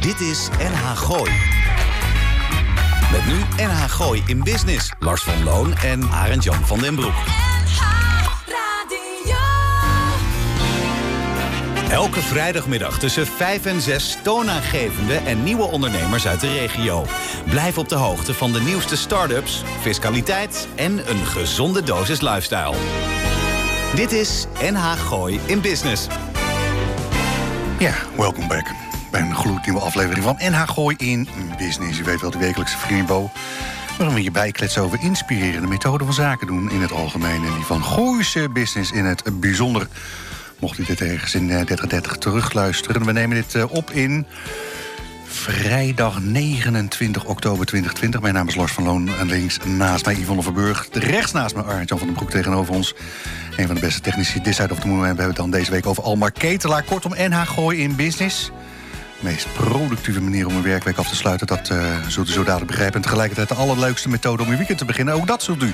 Dit is NH Gooi. Met nu NH Gooi in Business. Lars van Loon en Arend Jan van den Broek. Elke vrijdagmiddag tussen 5 en 6 toonaangevende en nieuwe ondernemers uit de regio. Blijf op de hoogte van de nieuwste start-ups, fiscaliteit en een gezonde dosis lifestyle. Dit is NH Gooi in Business. Ja, welkom back een gloednieuwe aflevering van NH Gooi in Business. Je weet wel, de wekelijkse vriendbo. Waarom we je bijkletsen over inspirerende methoden van zaken doen in het algemeen... en die van Gooise business in het bijzonder. Mocht u dit ergens in 3030 terugluisteren. We nemen dit eh, op in vrijdag 29 oktober 2020. Mijn naam is Lars van Loon en links naast mij Yvonne Verburg. Rechts naast me Arjan van den Broek tegenover ons. Een van de beste technici This Side of the Moon. We hebben het dan deze week over Almar Ketelaar. Kortom, NH Gooi in Business. De meest productieve manier om een werkweek af te sluiten. Dat uh, zult u zo dadelijk begrijpen. En tegelijkertijd de allerleukste methode om uw weekend te beginnen. Ook dat zult u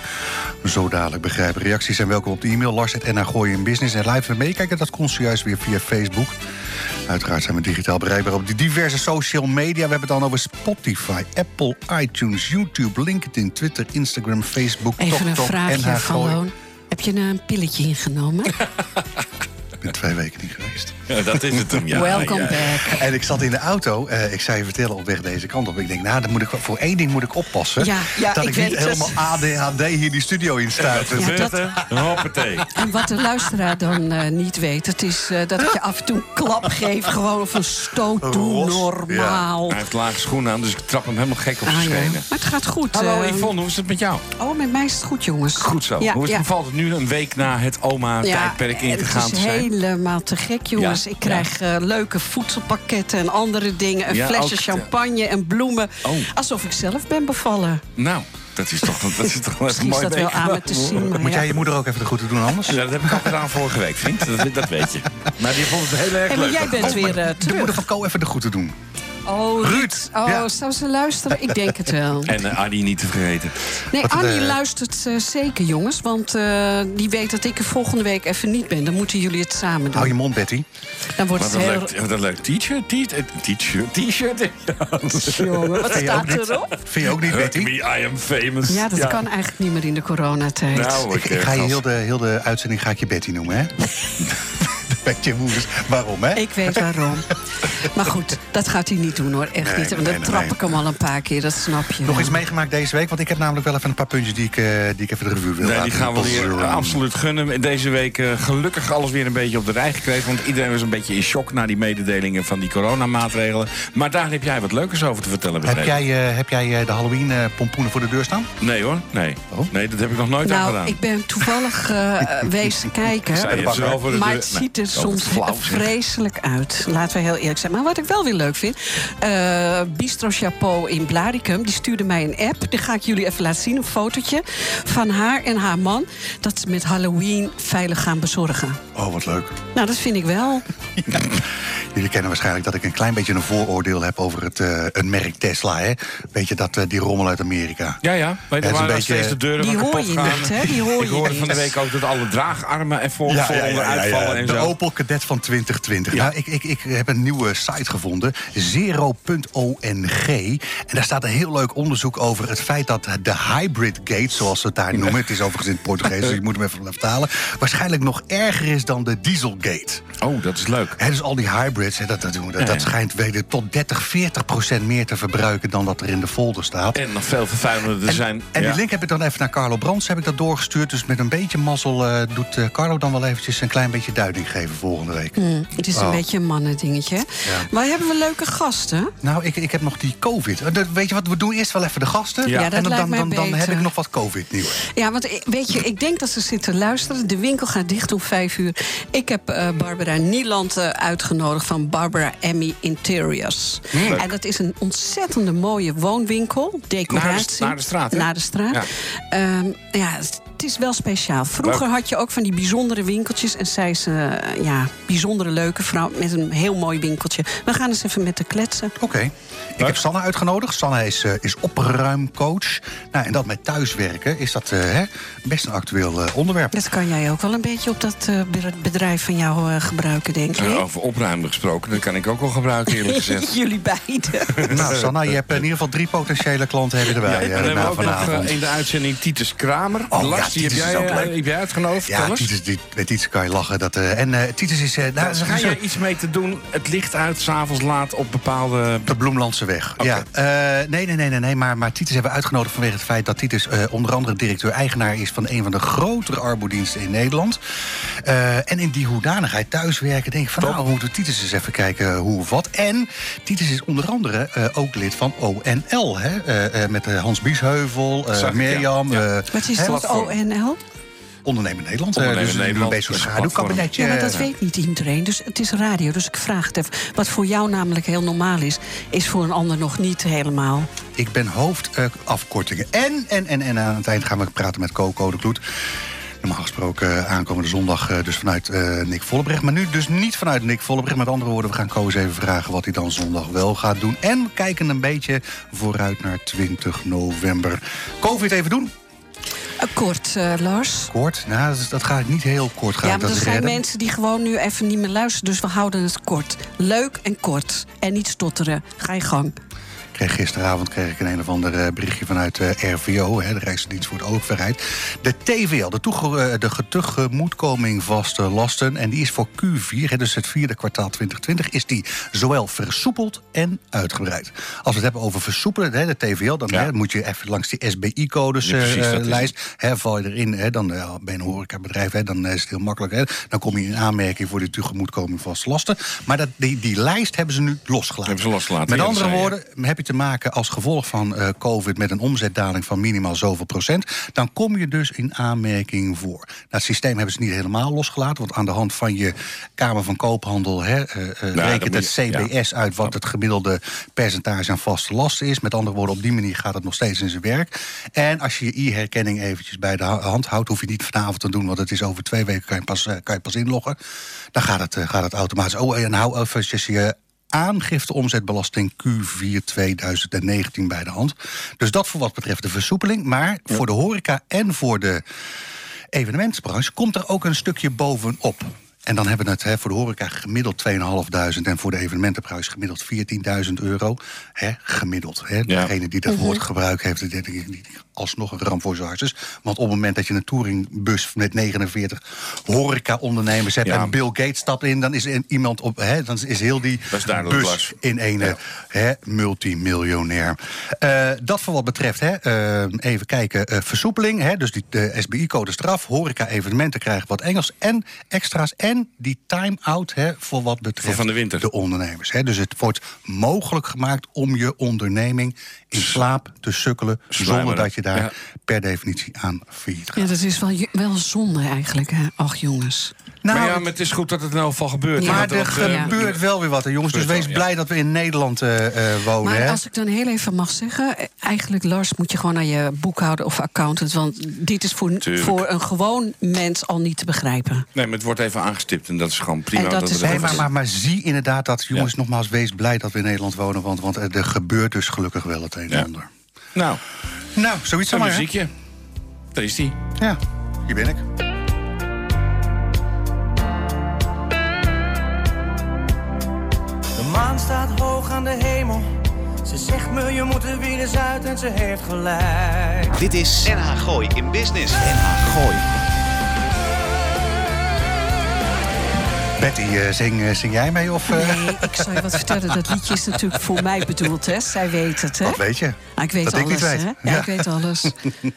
zo dadelijk begrijpen. Reacties zijn welkom op de e-mail lars.nhgooi in business. En live meekijken, dat kon zojuist weer via Facebook. Uiteraard zijn we digitaal bereikbaar op de diverse social media. We hebben het dan over Spotify, Apple, iTunes, YouTube, LinkedIn, Twitter, Instagram, Facebook, Even een TokTok, vraagje NH van Gooi. Loon. Heb je nou een pilletje ingenomen? Ik ben twee weken niet geweest. Ja, dat is het hem, ja. Welcome ja. back. En ik zat in de auto. eh, ik zou je vertellen op weg deze kant op. Ik denk, nou, dan moet ik, voor één ding moet ik oppassen. Ja, ja, dat ik niet het. helemaal ADHD hier die studio in stuit. Ja, dat-? Hoppatee. En wat de luisteraar dan eh, niet weet, het is eh, dat ik je af en toe een klap geef. Gewoon of een stoot doe, Ros, normaal. Hij heeft lage schoenen aan, dus ik trap hem helemaal gek op zijn Ah, ja. schenen. Maar het gaat goed. Hallo. Yvonne, hoe is het met jou? Oh, met mij is het goed, jongens. Goed zo. Ja, hoe is het, ja. bevalt het nu een week na het oma-tijdperk ingegaan te zijn? Helemaal te gek, jongens. Ja, Ik krijg eh, leuke voedselpakketten en andere dingen. Een Ja, flesje champagne en bloemen. Oh. Alsof ik zelf ben bevallen. Nou, dat is toch, dat is toch is mooi dat wel aan me te zien. Maar Moet ja. jij je moeder ook even de groeten doen anders? Ja, dat heb ik al gedaan vorige week, vriend. Dat, dat weet je. Maar die vond het heel erg Hey, maar leuk. jij bent weer eh, De moeder terug. van Co even de groeten doen. Oh, Ruud. Oh, ja. zou ze luisteren? Ik denk het wel. En uh, Adi niet te vergeten. Nee, Wat, Annie eh, luistert eh, zeker, jongens. Want die weet dat ik er volgende week even niet ben. Dan moeten jullie het samen doen. Hou je mond, Betty. Dan wordt Wat het heel... leuk, wat een leuk t-shirt. T-shirt, t-shirt, t-shirt. Jongen, wat staat erop? Vind je ook niet, Betty? me, I am famous. Ja, dat kan eigenlijk niet meer in de coronatijd. Nou, Ik, ik ga je heel de, heel de uitzending ga ik je Betty noemen, hè? Weet je moeders. Waarom, hè? Ik weet waarom. maar goed, dat gaat hij niet doen hoor. Echt Nee, niet. Want nee, dan nee, trap nee. ik hem al een paar keer, dat snap je. Nog wel. iets meegemaakt deze week? Want ik heb namelijk wel even een paar puntjes die ik, eh, die ik even de revue wil Nee, laten die gaan we weer absoluut gunnen. Deze week eh, gelukkig alles weer een beetje op de rij gekregen. Want iedereen was een beetje in shock na die mededelingen van die coronamaatregelen. Maar daar heb jij wat leukers over te vertellen. Heb jij, eh, heb jij eh, de Halloween-pompoenen voor de deur staan? Nee hoor, nee. Oh. Nee, dat heb ik nog nooit aan Nou, gedaan. ik ben toevallig wezen kijken. De Maar deur- het ziet er soms flauw, vreselijk uit. Laten we heel eerlijk zijn. Maar wat ik wel weer leuk vind... eh, Bistro Chapeau in Blaricum, die stuurde mij een app. Die ga ik jullie even laten zien, een fotootje... van haar en haar man... dat ze met Halloween veilig gaan bezorgen. Oh, wat leuk. Nou, dat vind ik wel. Jullie kennen waarschijnlijk dat ik een klein beetje een vooroordeel heb over het, eh, het merk Tesla. Hè? Weet je, dat, eh, die rommel uit Amerika. Ja, ja. Weet je het is waar een steeds beetje- de deuren Die van hoor je gaan? niet, hè? Die hoor ik je hoorde niet. van de week ook dat alle draagarmen er voor, voor onder uitvallen en de zo. Opel van 2020. Ja. Nou, ik, ik, ik heb een nieuwe site gevonden, zero.ong. En daar staat een heel leuk onderzoek over het feit dat de hybrid gate, zoals ze het daar noemen... het is overigens in het Portugees, dus je moet hem even vertalen... waarschijnlijk nog erger is dan de dieselgate. Oh, dat is leuk. Hè, dus al die hybrids, hè, dat, dat, dat, Ja, dat schijnt weder tot 30, 40 procent meer te verbruiken... dan dat er in de folder staat. En nog veel vervuilender En, zijn. en ja. die link heb ik dan even naar Carlo Brands heb ik dat doorgestuurd. Dus met een beetje mazzel eh, doet eh, Carlo dan wel eventjes een klein beetje duiding geven volgende week. Hm, het is een Oh. beetje een mannendingetje. hè? Maar hebben we leuke gasten? Nou, ik, ik heb nog die COVID. Eh, dat- Weet je wat, we doen eerst wel even de gasten. Ja. Ja, dat en dan, lijkt dan, mij dan, dan heb beter. ik nog wat COVID-nieuws. Ja, want ik- weet je, ik denk dat ze zitten luisteren. De winkel gaat dicht om vijf uur. Ik heb eh, Barbara Nieland eh, uitgenodigd van Barbara Emmy Interiors. Leuk. En dat is een ontzettende mooie woonwinkel. Decoratie. Naar de- naar de straat, hè? Naar de straat. Ja. Ehm, ja, het is wel speciaal. Vroeger had je ook van die bijzondere winkeltjes. En zij is uh, ja, bijzondere leuke vrouw met een heel mooi winkeltje. We gaan eens even met haar kletsen. Oké. Ik heb Sanne uitgenodigd. Sanne is, uh, is opruimcoach. Nou, en dat met thuiswerken is dat uh, hè, best een actueel onderwerp. Dat kan jij ook wel een beetje op dat bedrijf van jou gebruiken, denk ik. over opruimen gesproken, dat kan ik ook wel gebruiken, eerlijk gezegd. Jullie beiden. nou, Sanne, je hebt in ieder geval drie potentiële klanten hebben erbij. Ja, en hebben we ook nog in de uitzending Titus Kramer. Oh, Lars, ja, die heb jij, uh, heb jij uitgenodigd. Ja, Titus, die, met Titus kan je lachen. Dat, uh, en uh, Titus is... Uh, nou, ga je iets mee te doen? Het licht uit, s'avonds laat op bepaalde... De Bloemlandse weg. Okay. Ja. nee, nee, nee, nee, nee. Maar, maar Titus hebben we uitgenodigd vanwege het feit dat Titus onder andere directeur-eigenaar is van een van de grotere arbodiensten in Nederland. en in die hoedanigheid thuiswerken denk ik van Top. nou, we moeten Titus eens even kijken hoe of wat. En Titus is onder andere ook lid van ONL. Hè? met Hans Biesheuvel, Mirjam. Ja. Wat is dat, ONL? Ondernemen Nederland. Ondernemen dus Nederland. Een beetje schaduwkabinetje. Ja, maar dat weet niet iedereen. Dus het is radio, dus ik vraag het even. Wat voor jou namelijk heel normaal is... is voor een ander nog niet helemaal. Ik ben hoofdafkortingen. Uh, en, en, en, en aan het eind gaan we praten met Coco de Kloet. Normaal gesproken aankomende zondag dus vanuit uh, Nick Vollebrecht. Maar nu dus niet vanuit Nick Vollebrecht. Met andere woorden, we gaan Koos even vragen wat hij dan zondag wel gaat doen. En we kijken een beetje vooruit naar 20 november. Covid even doen. Kort, uh, Lars. Kort? Nou, dat, gaat niet heel kort. Gaat ja, maar er zijn mensen die gewoon nu even niet meer luisteren. Dus we houden het kort. Leuk en kort. En niet stotteren. Ga je gang. Kreeg gisteravond kreeg ik een een of ander eh, berichtje vanuit de eh, RVO, hè, de Rijksdienst voor de Overheid. De TVL, de, toege, de tegemoetkoming vaste lasten, en die is voor Q4, hè, dus het vierde kwartaal 2020, is die zowel versoepeld en uitgebreid. Als we het hebben over versoepelen, hè, de TVL, dan hè, moet je even langs die SBI-codes uh, lijst. Hè, val je erin, hè, dan uh, ben je een horecabedrijf, hè, dan is het heel makkelijk. Hè, dan kom je in aanmerking voor de tegemoetkoming vaste lasten. Maar dat, die, die lijst hebben ze nu losgelaten. Hebben ze losgelaten. Met andere woorden, heb je te maken als gevolg van uh, COVID met een omzetdaling van minimaal zoveel procent, dan kom je dus in aanmerking voor. Nou, het systeem hebben ze niet helemaal losgelaten, want aan de hand van je Kamer van Koophandel hè, uh, uh, rekent het CBS uit wat het gemiddelde percentage aan vaste lasten is. Met andere woorden, op die manier gaat het nog steeds in zijn werk. En als je je e-herkenning eventjes bij de hand houdt, hoef je niet vanavond te doen, want het is over twee weken kan je pas, kan je pas inloggen. Dan gaat het, gaat het automatisch. Oh, en hou eventjes je aangifte omzetbelasting Q4 2019 bij de hand. Dus dat voor wat betreft de versoepeling. Maar voor de horeca en voor de evenementsbranche komt er ook een stukje bovenop. En dan hebben we het hè, voor de horeca gemiddeld 2.500 en voor de evenementenprijs gemiddeld 14.000 euro. Hè, gemiddeld. Hè. Degene die dat woord gebruikt heeft, die, alsnog een ramp voor zijn Dus, Want op het moment dat je een touringbus met 49 horeca-ondernemers hebt... en Bill Gates stapt in, dan is er iemand op... Hè, dan is heel die bus in een hè, multimiljonair. Uh, dat voor wat betreft, hè, uh, even kijken, uh, versoepeling. Hè, dus die, de SBI-code straf, horeca-evenementen krijgen wat Engels... en extra's en die time-out voor wat betreft van de, winter. de ondernemers. Hè. Dus het wordt mogelijk gemaakt om je onderneming in slaap te sukkelen... zonder dat je daar per definitie aan failliet gaat. Ja, dat is wel, wel zonde eigenlijk, hè? Ach, jongens. Nou, maar ja, maar het is goed dat het in elk geval gebeurt. Maar er gebeurt wel weer wat, hè, jongens. Dus wees blij dat we in Nederland uh, uh, wonen. Maar als ik dan heel even mag zeggen... eigenlijk, Lars, moet je gewoon naar je boekhouder of accountant... want dit is voor, voor een gewoon mens al niet te begrijpen. Nee, maar het wordt even aangestipt en dat is gewoon prima. Dat dat is nee, maar, maar, maar, zie inderdaad dat, jongens, nogmaals... wees blij dat we in Nederland wonen... want, want er gebeurt dus gelukkig wel het een en ander. Nou, nou zoiets Een muziekje. Daar is die. Ja, hier ben ik. De maan staat hoog aan de hemel. Ze zegt me, je moet er weer eens uit en ze heeft gelijk. Dit is NH Gooi in Business. NH Gooi. Betty, uh, zing, zing jij mee? Of, uh... Nee, ik zal je wat vertellen. Dat liedje is natuurlijk voor mij bedoeld, hè? Zij weet het, hè? Wat weet je? Ah, ik weet dat alles, ik weet. hè? Ja, ja, ik weet alles. we,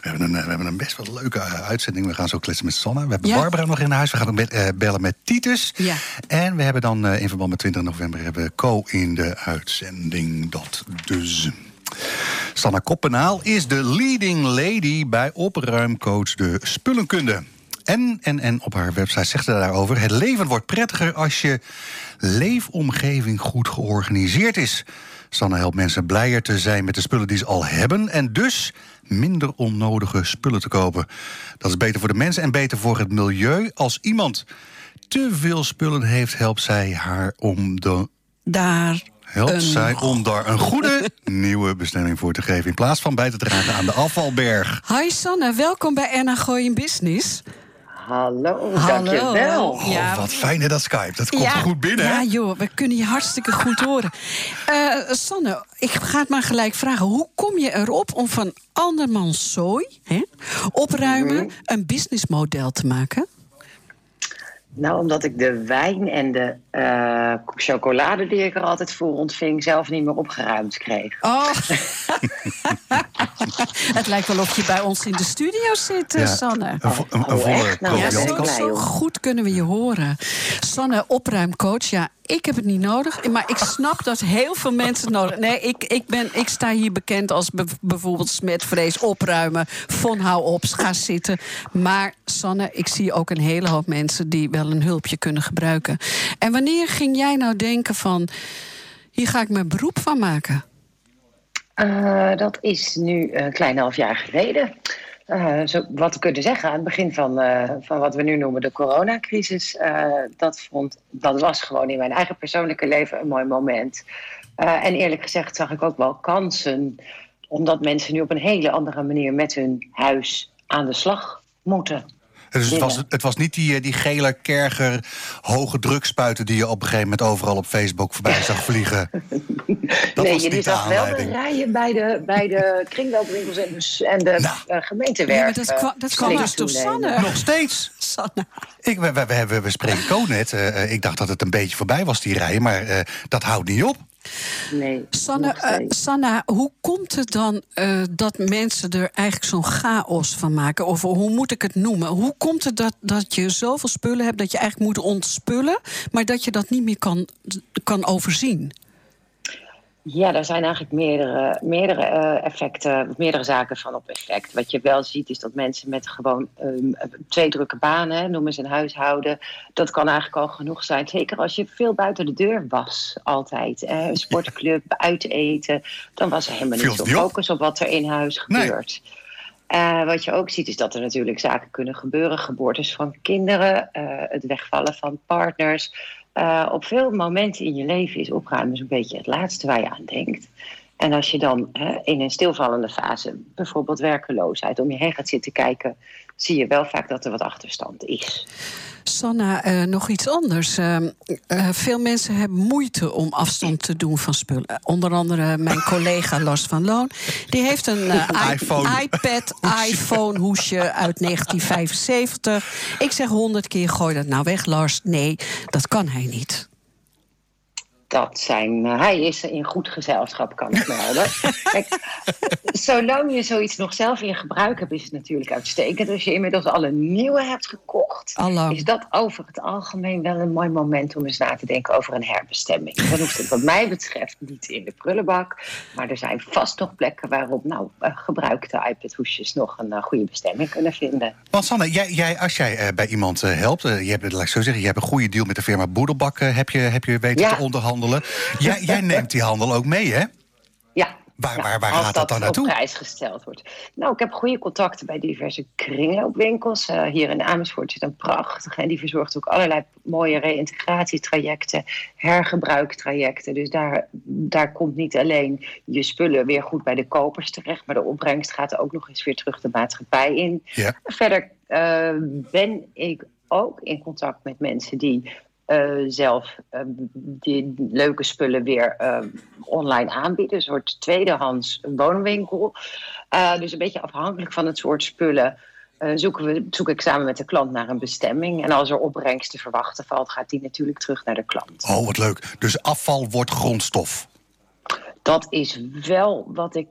hebben een, we hebben een best wel leuke uitzending. We gaan zo kletsen met Sanne. We hebben ja. Barbara nog in huis. We gaan uh, bellen met Titus. Ja. En we hebben dan in verband met 20 november... hebben we Co in de uitzending. Dat dus... Sanne Koppenaal is de leading lady bij opruimcoach de Spullenkunde. En, en, en op haar website zegt ze daarover... het leven wordt prettiger als je leefomgeving goed georganiseerd is. Sanne helpt mensen blijer te zijn met de spullen die ze al hebben... en dus minder onnodige spullen te kopen. Dat is beter voor de mensen en beter voor het milieu. Als iemand te veel spullen heeft, helpt zij haar om de Daar helpt een- zij om daar een goede nieuwe bestemming voor te geven... in plaats van bij te dragen aan de afvalberg. Hi Sanne, welkom bij Erna Gooi in Business. Hallo, Hallo. dankjewel. Oh, Ja. wat fijn hè, dat Skype. Dat komt goed binnen, hè? Ja joh, we kunnen je hartstikke goed horen. Eh, Sanne, ik ga het maar gelijk vragen. Hoe kom je erop om van andermans zooi, hè, opruimen, Mhm. een businessmodel te maken? Nou, omdat ik de wijn en de eh, chocolade die ik er altijd voor ontving... zelf niet meer opgeruimd kreeg. Oh. het lijkt wel of je bij ons in de studio zit, eh, Ja, Sanne. Oh, volle echt? Nou, Ja, zo, goed kunnen we je horen. Sanne, opruimcoach. Ja, ik heb het niet nodig. Maar ik snap dat heel veel mensen het nodig Nee, ik, ik, ben, ik sta hier bekend als be- bijvoorbeeld smetvrees, opruimen. Von hou op, ga zitten. Maar Sanne, ik zie ook een hele hoop mensen... die wel een hulpje kunnen gebruiken. En wanneer ging jij nou denken van... hier ga ik mijn beroep van maken? Eh, dat is nu een klein half jaar geleden. Eh, zo, wat we kunnen zeggen aan het begin van, eh, van wat we nu noemen de coronacrisis. dat, vond, dat was gewoon in mijn eigen persoonlijke leven een mooi moment. En eerlijk gezegd zag ik ook wel kansen. Omdat mensen nu op een hele andere manier met hun huis aan de slag moeten. Dus het was, het was niet die, eh, die gele kerger hoge drukspuiten... die je op een gegeven moment overal op Facebook voorbij zag vliegen. Dat nee, was je zag wel de rijen bij de, bij de kringloopwinkels en de, en de Nou. eh, maar dat eh, kwam, dat kwam dus door. Sanne. Nog steeds. Sanne. Ik, we, we, we, we- spreken Co net. eh, eh, ik dacht dat het een beetje voorbij was, die rijen. Maar eh, dat houdt niet op. Nee, Sanne, eh. Sanna, hoe komt het dan eh, dat mensen er eigenlijk zo'n chaos van maken? Of hoe moet ik het noemen? Hoe komt het dat, dat je zoveel spullen hebt dat je eigenlijk moet ontspullen, maar dat je dat niet meer kan, kan overzien? Ja, daar zijn eigenlijk meerdere, meerdere eh, effecten, meerdere zaken van op effect. Wat je wel ziet is dat mensen met gewoon ehm, twee drukke banen, noemen ze een huishouden, dat kan eigenlijk al genoeg zijn. Zeker als je veel buiten de deur was, altijd. Eh, een sportclub, uit eten, dan was er helemaal niet zo het niet op? focus op wat er in huis Nee. gebeurt. Eh, wat je ook ziet is dat er natuurlijk zaken kunnen gebeuren. Geboortes van kinderen, eh, het wegvallen van partners. Eh, op veel momenten in je leven is opruimen zo'n beetje het laatste waar je aan denkt. En als je dan hè, in een stilvallende fase, bijvoorbeeld werkeloosheid, om je heen gaat zitten kijken, zie je wel vaak dat er wat achterstand is. Sanna, eh, nog iets anders. Eh, eh, veel mensen hebben moeite om afstand te doen van spullen. Eh, Onder andere mijn collega Lars van Loon. Die heeft een iPhone. iPad, iPhone hoesje uit 1975. Ik zeg honderd keer, gooi dat nou weg, Lars. Nee, dat kan hij niet. Dat zijn, eh, hij is in goed gezelschap, kan ik melden. Kijk, zolang je zoiets nog zelf in gebruik hebt, is het natuurlijk uitstekend. Als je inmiddels al een nieuwe hebt gekocht, Allang. is dat over het algemeen wel een mooi moment om eens na te denken over een herbestemming. Dan hoeft het wat mij betreft niet in de prullenbak, maar er zijn vast nog plekken waarop nou, eh, gebruikte iPad-hoesjes nog een eh, goede bestemming kunnen vinden. Want Sanne, jij, jij, als jij eh, bij iemand helpt... je hebt, laat ik zo zeggen, je hebt een goede deal met de firma Boedelbak... heb, je, heb je weten Ja. te onderhandelen. Jij, jij neemt die handel ook mee, hè? Ja. Waar- ja, waar- waar als gaat dat dan naartoe? op prijs gesteld wordt. Nou, ik heb goede contacten bij diverse kringloopwinkels. Eh, hier in Amersfoort zit een prachtig. En die verzorgt ook allerlei mooie reïntegratietrajecten, hergebruiktrajecten. Dus daar, daar komt niet alleen je spullen weer goed bij de kopers terecht, maar de opbrengst gaat ook nog eens weer terug de maatschappij in. Ja. Verder eh, ben ik ook in contact met mensen die eh, zelf eh, die leuke spullen weer eh, online aanbieden. Een soort tweedehands woonwinkel. Dus een beetje afhankelijk van het soort spullen. zoeken we, zoek ik samen met de klant naar een bestemming. En als er opbrengst te verwachten valt, gaat die natuurlijk terug naar de klant. Oh, wat leuk. Dus afval wordt grondstof. Dat is wel wat ik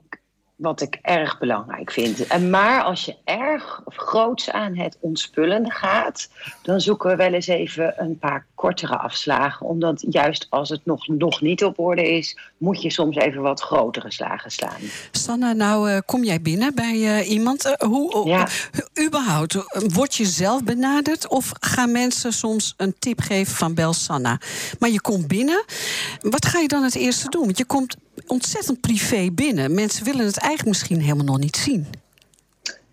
wat ik erg belangrijk vind. En maar als je erg of groots aan het ontspullen gaat, dan zoeken we wel eens even een paar kortere afslagen. Omdat juist als het nog, nog niet op orde is, moet je soms even wat grotere slagen slaan. Sanna, nou uh, kom jij binnen bij uh, iemand. Uh, hoe, ja. überhaupt, word je zelf benaderd of gaan mensen soms een tip geven van bel Sanna? Maar je komt binnen, wat ga je dan het eerste doen? Want je komt ontzettend privé binnen. Mensen willen het eigenlijk misschien helemaal nog niet zien.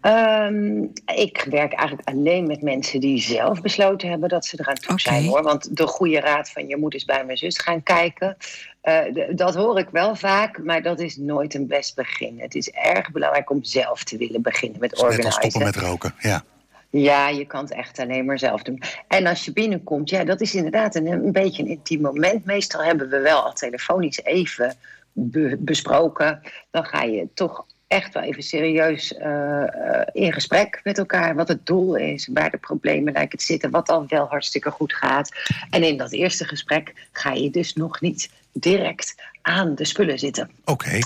Um, ik werk eigenlijk alleen met mensen die zelf besloten hebben dat ze eraan toe okay. zijn hoor. Want de goede raad van je moet eens bij mijn zus gaan kijken. Uh, dat hoor ik wel vaak, maar dat is nooit een best begin. Het is erg belangrijk om zelf te willen beginnen met organiseren. Net stoppen met roken, ja. Ja, je kan het echt alleen maar zelf doen. En als je binnenkomt, ja, dat is inderdaad een, een beetje een intiem moment. Meestal hebben we wel al telefonisch even be besproken. Dan ga je toch echt wel even serieus uh, in gesprek met elkaar. Wat het doel is, waar de problemen lijken te zitten, wat al wel hartstikke goed gaat. En in dat eerste gesprek ga je dus nog niet direct aan de spullen zitten. Oké. Okay.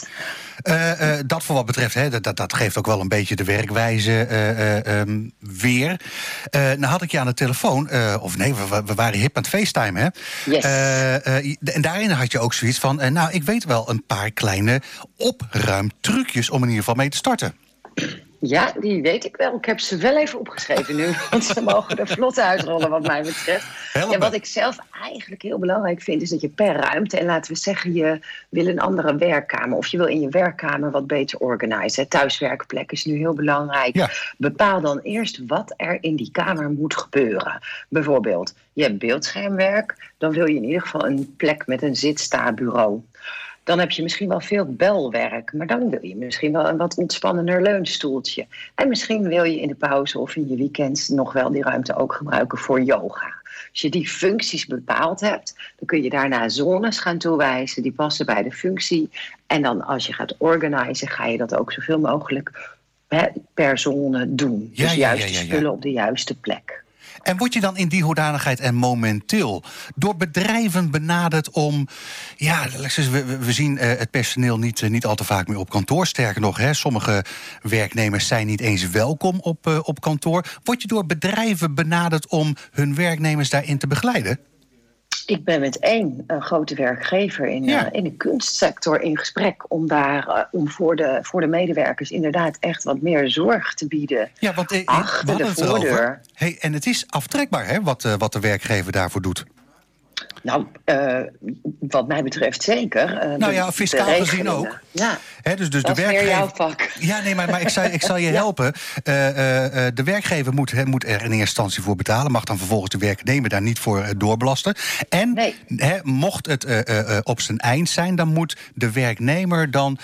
Uh, uh, dat voor wat betreft, hè, dat, dat geeft ook wel een beetje de werkwijze uh, um, weer. nou had ik je aan de telefoon, of nee, we, we, waren hip aan het FaceTime, hè? Yes. en daarin had je ook zoiets van, nou, ik weet wel een paar kleine opruimtrucjes om in ieder geval mee te starten. Ja, die weet ik wel. Ik heb ze wel even opgeschreven nu. Want ze mogen er vlot uitrollen, wat mij betreft. Ja, wat ik zelf eigenlijk heel belangrijk vind, is dat je per ruimte, en laten we zeggen, je wil een andere werkkamer. Of je wil in je werkkamer wat beter organiseren. Thuiswerkplek is nu heel belangrijk. Ja. Bepaal dan eerst wat er in die kamer moet gebeuren. Bijvoorbeeld, je hebt beeldschermwerk. Dan wil je in ieder geval een plek met een zit-sta-bureau dan heb je misschien wel veel belwerk. Maar dan wil je misschien wel een wat ontspannender leunstoeltje. En misschien wil je in de pauze of in je weekend nog wel die ruimte ook gebruiken voor yoga. Als je die functies bepaald hebt, dan kun je daarna zones gaan toewijzen die passen bij de functie. En dan als je gaat organiseren, ga je dat ook zoveel mogelijk per zone doen. Ja, dus juist ja, ja, ja. spullen op de juiste plek. En word je dan in die hoedanigheid en momenteel door bedrijven benaderd om. Ja, we, zien uh, het personeel niet, uh, niet al te vaak meer op kantoor. Sterker nog, hè, sommige werknemers zijn niet eens welkom op, uh, op kantoor. Word je door bedrijven benaderd om hun werknemers daarin te begeleiden? Ik ben met één uh, grote werkgever in, Ja. uh, in de kunstsector in gesprek om daar uh, om voor de, voor de medewerkers inderdaad echt wat meer zorg te bieden. Ja, want eh, Achter de voordeur. Hey, en het is aftrekbaar hè, wat, eh, wat de werkgever daarvoor doet. Nou, eh, wat mij betreft zeker. Eh, Nou ja, fiscaal gezien ook. Ja, dus, dus dat de werkgever. jouw vak. Ja, nee, maar, maar ik, zal, ik zal je helpen. Eh, de werkgever moet, hè, moet er in eerste instantie voor betalen. Mag dan vervolgens de werknemer daar niet voor doorbelasten. En Nee. mocht het op zijn eind zijn, dan moet de werknemer dan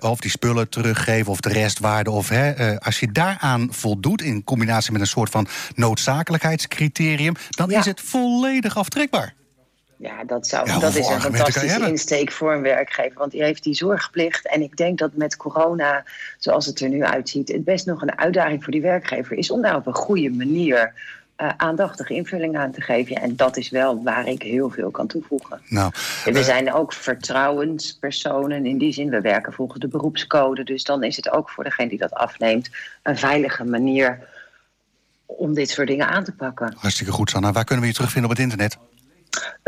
of die spullen teruggeven of de restwaarde. Of als je daaraan voldoet, in combinatie met een soort van noodzakelijkheidscriterium, dan Ja. is het volledig aftrekbaar. Ja, dat, zou, Ja, dat is een fantastische insteek voor een werkgever. Want die heeft die zorgplicht. En ik denk dat met corona, zoals het er nu uitziet, het best nog een uitdaging voor die werkgever is om daar op een goede manier eh, aandachtige invulling aan te geven. En dat is wel waar ik heel veel kan toevoegen. Nou, We eh, zijn ook vertrouwenspersonen. In die zin, we werken volgens de beroepscode. Dus dan is het ook voor degene die dat afneemt een veilige manier om dit soort dingen aan te pakken. hartstikke goed, Sanna. Waar kunnen we je terugvinden op het internet?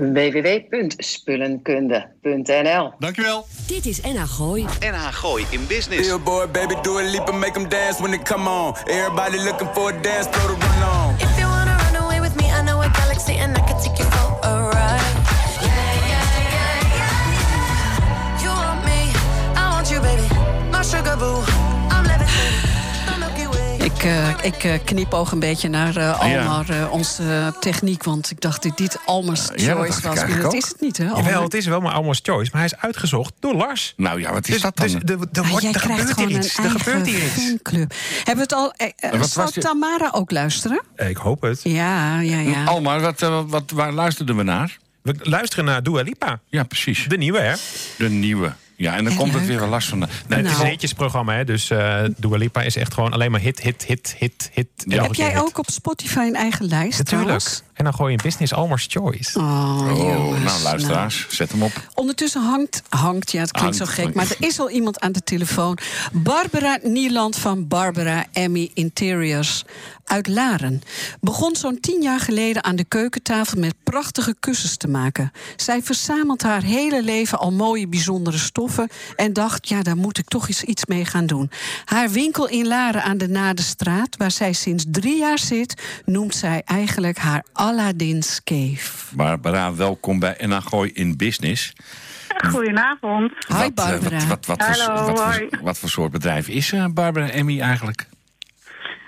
www.spullenkunde.nl Dankjewel. Dit is NH Gooi. NH Gooi in Business. Billboard, baby, do a leap and make them dance when they come on. Everybody looking for a dance to run on. If you wanna run away with me, I know a galaxy and I can take you for a ride. Yeah, yeah, yeah, yeah. You want me, I want you, baby. My sugar boo, Ik, eh, ik eh, knipoog een beetje naar eh, Almar, eh, onze techniek. Want ik dacht dat dit Almar's Choice was. Maar dat is het niet, hè? Jawel, Almar? het is wel maar Almost Choice, maar hij is uitgezocht door Lars. Nou ja, wat is Dus, dat dan? dus de, de, Ah, wordt- jij er krijgt gebeurt hier iets. Er gebeurt hier iets. Hebben we het al... Wat zal Tamara ook luisteren? Eh, Ik hoop het. Ja, ja, ja. Almar, wat, wat, waar luisterden we naar? We luisteren naar Dua Lipa. Ja, precies. De nieuwe, hè? De nieuwe. Ja, en dan komt het weer wel last van. de- Nee, Nee, het is Nou. een hitjesprogramma, hè? Dus eh Dua Lipa is echt gewoon alleen maar hit, hit, hit, hit, hit. en Heb jij hit. ook op Spotify een eigen lijst Natuurlijk. En dan gooi je in business Almost Choice. Oh, Oh, jongens, nou luisteraars, zet hem op. Ondertussen hangt, hangt, ja, het klinkt Hangt, zo gek, maar er is al iemand aan de telefoon. Barbara Nieland van Barbara Emmy Interiors uit Laren. Begon zo'n tien jaar geleden aan de keukentafel met prachtige kussens te maken. Zij verzamelt haar hele leven al mooie, bijzondere stoffen en dacht, ja, daar moet ik toch eens iets mee gaan doen. Haar winkel in Laren aan de Nadestraat, waar zij sinds drie jaar zit, noemt zij eigenlijk haar Aladdin's Cave. Barbara, welkom bij En Gooi in Business. Goedenavond. Hi Wat, eh, Barbara. Wat, wat, wat, voor, Hallo, wat, hoi. voor, wat voor soort bedrijf is eh, Barbara Emmy eigenlijk?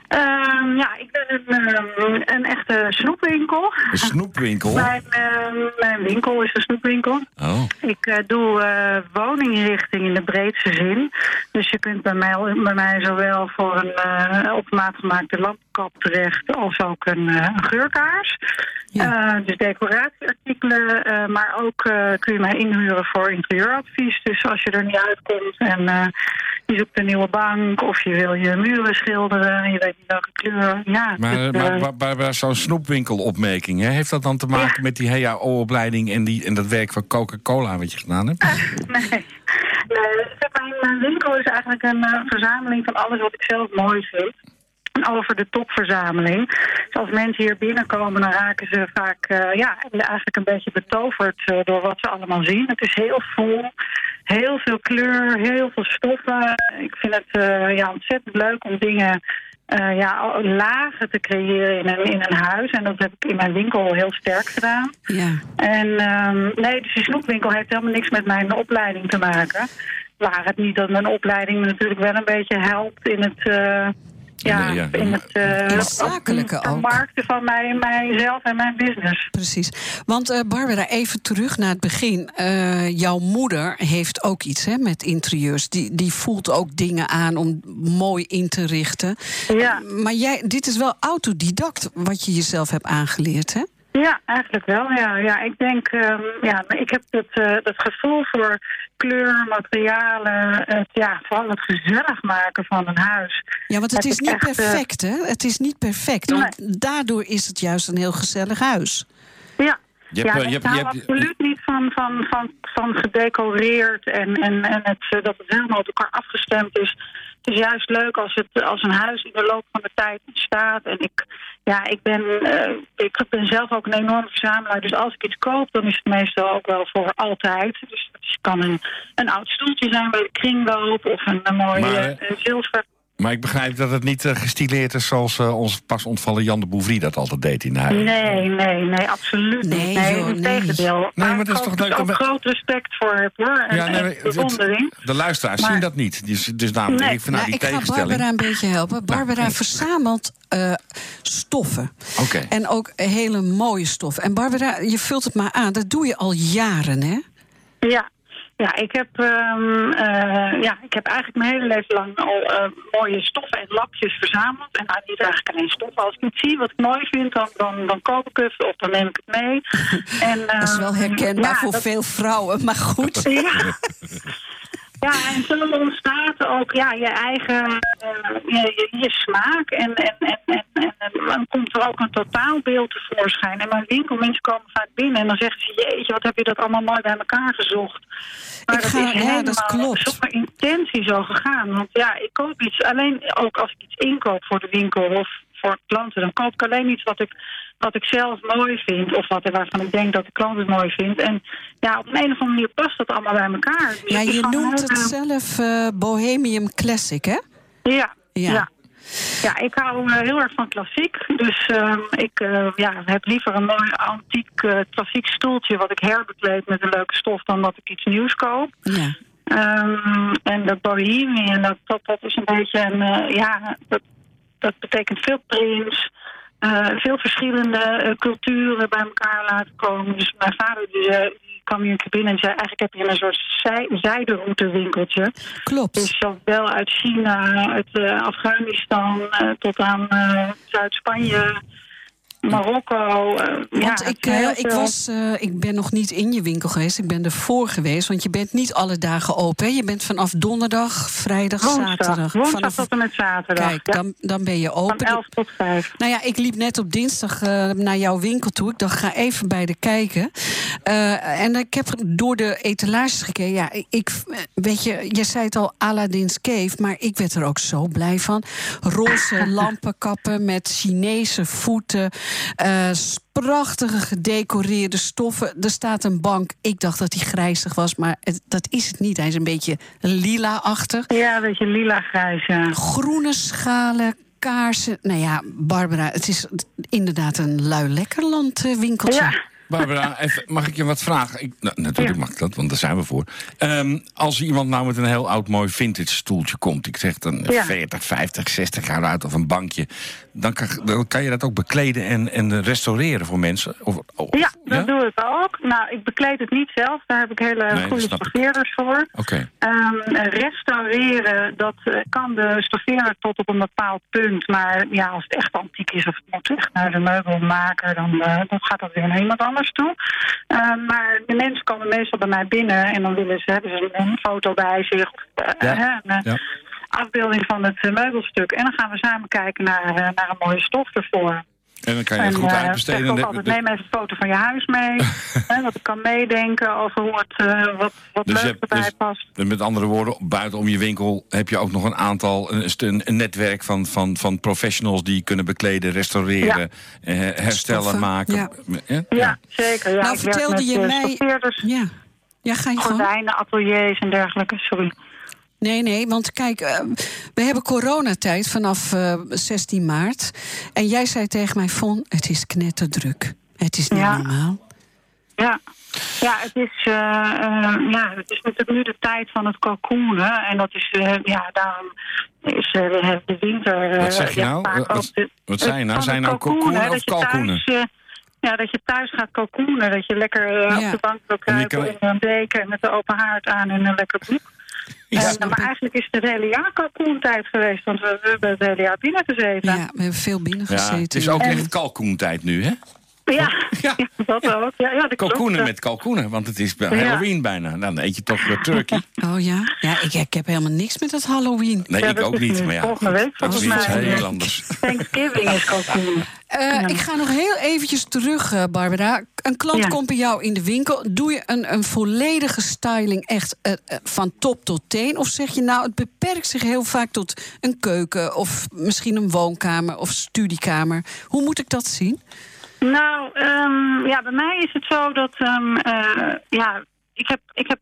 Ehm, ja, ik ben een, ehm, een echte snoepwinkel. Een snoepwinkel? Mijn, ehm, mijn winkel is een snoepwinkel. Oh. Ik eh, doe eh, woninginrichting in de breedste zin. Dus je kunt bij mij, bij mij zowel voor een eh, op maat gemaakte lampkap terecht als ook een, een geurkaars. Ja. Dus decoratieartikelen, maar ook kun je mij inhuren voor interieuradvies. Dus als je er niet uitkomt en je zoekt een nieuwe bank of je wil je muren schilderen en je weet niet welke kleur. Ja, Maar, dus, maar, eh, maar zo'n snoepwinkelopmerking, hè, heeft dat dan te maken met die HAO-opleiding en, die, en dat werk van Coca-Cola wat je gedaan hebt? Nee. nee zeg, mijn, mijn winkel is eigenlijk een eh, verzameling van alles wat ik zelf mooi vind. En over de topverzameling. Dus als mensen hier binnenkomen, dan raken ze vaak eh, ja, eigenlijk een beetje betoverd eh, door wat ze allemaal zien. Het is heel vol, heel veel kleur, heel veel stoffen. Ik vind het eh, ja, ontzettend leuk om dingen eh, ja, lagen te creëren in een, in een huis. En dat heb ik in mijn winkel heel sterk gedaan. Ja. En ehm, nee, dus die snoepwinkel heeft helemaal niks met mijn opleiding te maken. Waar het niet dat mijn opleiding me natuurlijk wel een beetje helpt in het... eh, ja, Ja, in het eh, het zakelijke ook. vermarkten van mij, mijzelf en mijn business. Precies. Want eh, Barbara, even terug naar het begin. Eh, jouw moeder heeft ook iets hè, met interieurs. Die, die voelt ook dingen aan om mooi in te richten. Ja. Maar jij, dit is wel autodidact wat je jezelf hebt aangeleerd, hè? Ja, eigenlijk wel. Ja, ja ik denk, ehm, ja, maar ik heb het, eh, dat gevoel voor kleur, materialen, het, ja, vooral het gezellig maken van een huis. Ja, want het is niet echt, eh, perfect, hè? Het is niet perfect. Want daardoor is het juist een heel gezellig huis. Ja. Je hebt, ja, eh, ik je hebt- je hebt- absoluut niet van, van, van, van gedecoreerd en, en, en het, eh, dat het helemaal op elkaar afgestemd is. Het is juist leuk als, het, als een huis in de loop van de tijd staat. En ik, ja, ik, ben, eh, ik ben zelf ook een enorme verzamelaar. Dus als ik iets koop, dan is het meestal ook wel voor altijd. Dus het kan een, een oud stoeltje zijn bij de kringloop of een, een mooie Maar, eh, zilver. Maar ik begrijp dat het niet eh, gestileerd is zoals eh, ons pas ontvallen Jan de Bouvry dat altijd deed in huis. Nee, nee, nee, absoluut Nee, niet. Nee, joh, integendeel. nee. Maar ik dat is toch leuk om- ook groot respect voor heb, hoor. En, Ja, nee, en maar het- bewondering. De luisteraars Maar- zien dat niet. Dus, dus daarom Nee. denk ik van nou, die ik ga tegenstelling. Barbara een beetje helpen. Barbara nee. verzamelt eh, stoffen. Oké. En ook hele mooie stoffen. En Barbara, je vult het maar aan. Dat doe je al jaren, hè? Ja. Ja, ik heb, ehm, eh, ja, ik heb eigenlijk mijn hele leven lang al eh, mooie stoffen en lapjes verzameld. En nou, niet eigenlijk alleen stoffen. Als ik iets zie wat ik mooi vind, dan, dan, dan koop ik het of dan neem ik het mee. En, Dat is wel ehm, herkenbaar ja, voor dat- veel vrouwen, maar goed. Ja. Ja, en zo ontstaat ook ja, je eigen eh, je, je, je smaak. En, en, en, en, en, en dan komt er ook een totaalbeeld tevoorschijn. En mijn winkel, mensen komen vaak binnen en dan zeggen ze... jeetje, wat heb je dat allemaal mooi bij elkaar gezocht. Maar Ik dat ga- is ja, dat helemaal klopt. zonder intentie zo gegaan. Want ja, ik koop iets, alleen ook als ik iets inkoop voor de winkel of voor klanten... dan koop ik alleen iets wat ik, wat ik zelf mooi vind. Of wat, waarvan ik denk dat de klant het mooi vindt. En ja, op een, een of andere manier past dat allemaal bij elkaar. Dus Ja, je noemt het eh, zelf eh, Bohemian Classic, hè? Ja, Ja. ja. Ja. ik hou eh, heel erg van klassiek. Dus ehm, ik eh, ja, heb liever een mooi antiek eh, klassiek stoeltje... wat ik herbekleed met een leuke stof... dan dat ik iets nieuws koop. Ja. Ehm, en dat bohemian, dat, dat, dat is een beetje een... ja, dat, dat betekent veel prints... veel verschillende culturen bij elkaar laten komen. Dus mijn vader die kwam hier een keer binnen en zei... eigenlijk heb je een soort zij, zijderoutewinkeltje. Klopt. Dus zowel uit China, uit eh, Afghanistan eh, tot aan eh, Zuid-Spanje. Marokko. eh, ja, Want het ik, eh, ik, was, eh, ik ben nog niet in je winkel geweest. Ik ben ervoor geweest. Want je bent niet alle dagen open. Hè? Je bent vanaf donderdag, vrijdag, woensdag, zaterdag. woensdag vanaf, tot en met zaterdag. Kijk, ja. dan, dan ben je open. Van 11 tot 5. Nou ja, ik liep net op dinsdag naar jouw winkel toe. Ik dacht, ga even bij de kijken. En ik heb door de etalages gekeken. Ja, ik, weet je, je zei het al, Aladdin's Cave. Maar ik werd er ook zo blij van. Roze lampenkappen met Chinese voeten. Eh, prachtige gedecoreerde stoffen. Er staat een bank. Ik dacht dat hij grijzig was, maar het- dat is het niet. Hij is een beetje lila-achtig. Ja, een beetje lila-grijs, ja. Groene schalen, kaarsen. Nou ja, Barbara, het is inderdaad een lui lekkerland winkeltje. Ja. Barbara, even, mag ik je wat vragen? Ik, nou, natuurlijk mag ik dat, want daar zijn we voor. Ehm, als iemand nou met een heel oud mooi vintage stoeltje komt... ik zeg dan Ja. 40, 50, 60 jaar oud of een bankje... dan kan, dan kan je dat ook bekleden en, en restaureren voor mensen? Of, of- Ja, dat doe ik ook. Nou, ik bekleed het niet zelf. Daar heb ik hele Nee, goede stoffeerders voor. Oké. Ehm, restaureren, dat eh, kan de stoffeerder tot op een bepaald punt. Maar ja, als het echt antiek is of het moet echt naar de meubelmaker... dan, eh, dan gaat dat weer naar iemand anders toe. Ehm, maar de mensen komen meestal bij mij binnen... en dan willen ze, hebben ze een foto bij zich... Of, eh, Ja, hè, een, ja. Afbeelding van het eh, meubelstuk. En dan gaan we samen kijken naar, eh, naar een mooie stof ervoor. En dan kan je het En, goed eh, uitbesteden. De- altijd, neem even een foto van je huis mee. hè, dat ik kan meedenken over hoe het, eh, wat, wat Dus je leuk hebt- erbij dus- past. Met andere woorden, buitenom je winkel heb je ook nog een aantal, een, een, een netwerk van, van, van professionals die kunnen bekleden, restaureren, eh, herstellen, Stoffen, maken. ja. Ja? Ja, zeker. Ja, Nou, ik vertelde je mij- Ja, ja ga je gordijnen, ateliers en dergelijke. Sorry. Nee, nee, want kijk, eh, we hebben coronatijd vanaf eh, 16 maart. En jij zei tegen mij, Von, het is knetterdruk. Het is niet Ja. normaal. Ja. Ja, het is, eh, eh, ja, het is natuurlijk nu de tijd van het kalkoenen. En dat is, eh, ja, daarom is eh, de winter... eh, Wat zeg je nou? vaak Wat- ook de- wat zei je nou? Zijn nou kalkoenen, of je thuis, kalkoenen? eh, ja, dat je thuis gaat kalkoenen. Dat je lekker eh, Ja. op de bank wil kruipen kan- in een deken met de open haard aan en een lekker broek. Ja, maar eigenlijk is het het hele jaar kalkoentijd geweest. Want we, we hebben het hele jaar binnen gezeten. Ja, we hebben veel binnen Ja, gezeten. het is ook echt kalkoentijd nu, hè? Ja, Ja. ja, dat ook. Ja, ja, dat klopt. Kalkoenen met kalkoenen, want het is. Halloween bijna. Dan eet je toch weer turkey. Oh ja? Ja, ik, ik heb helemaal niks met dat Halloween. Nee, Ja, ik ook niet. Maar ja, volgende week dat is volgens iets mij. heel anders. Thanksgiving is kalkoen. Eh, Ik ga nog heel eventjes terug, eh, Barbara. Een klant Ja. komt bij jou in de winkel. Doe je een, een volledige styling echt eh, van top tot teen? Of zeg je nou, het beperkt zich heel vaak tot een keuken... of misschien een woonkamer of studiekamer? Hoe moet ik dat zien? Nou, ehm, ja, bij mij is het zo dat, ehm, eh, ja, ik heb, ik heb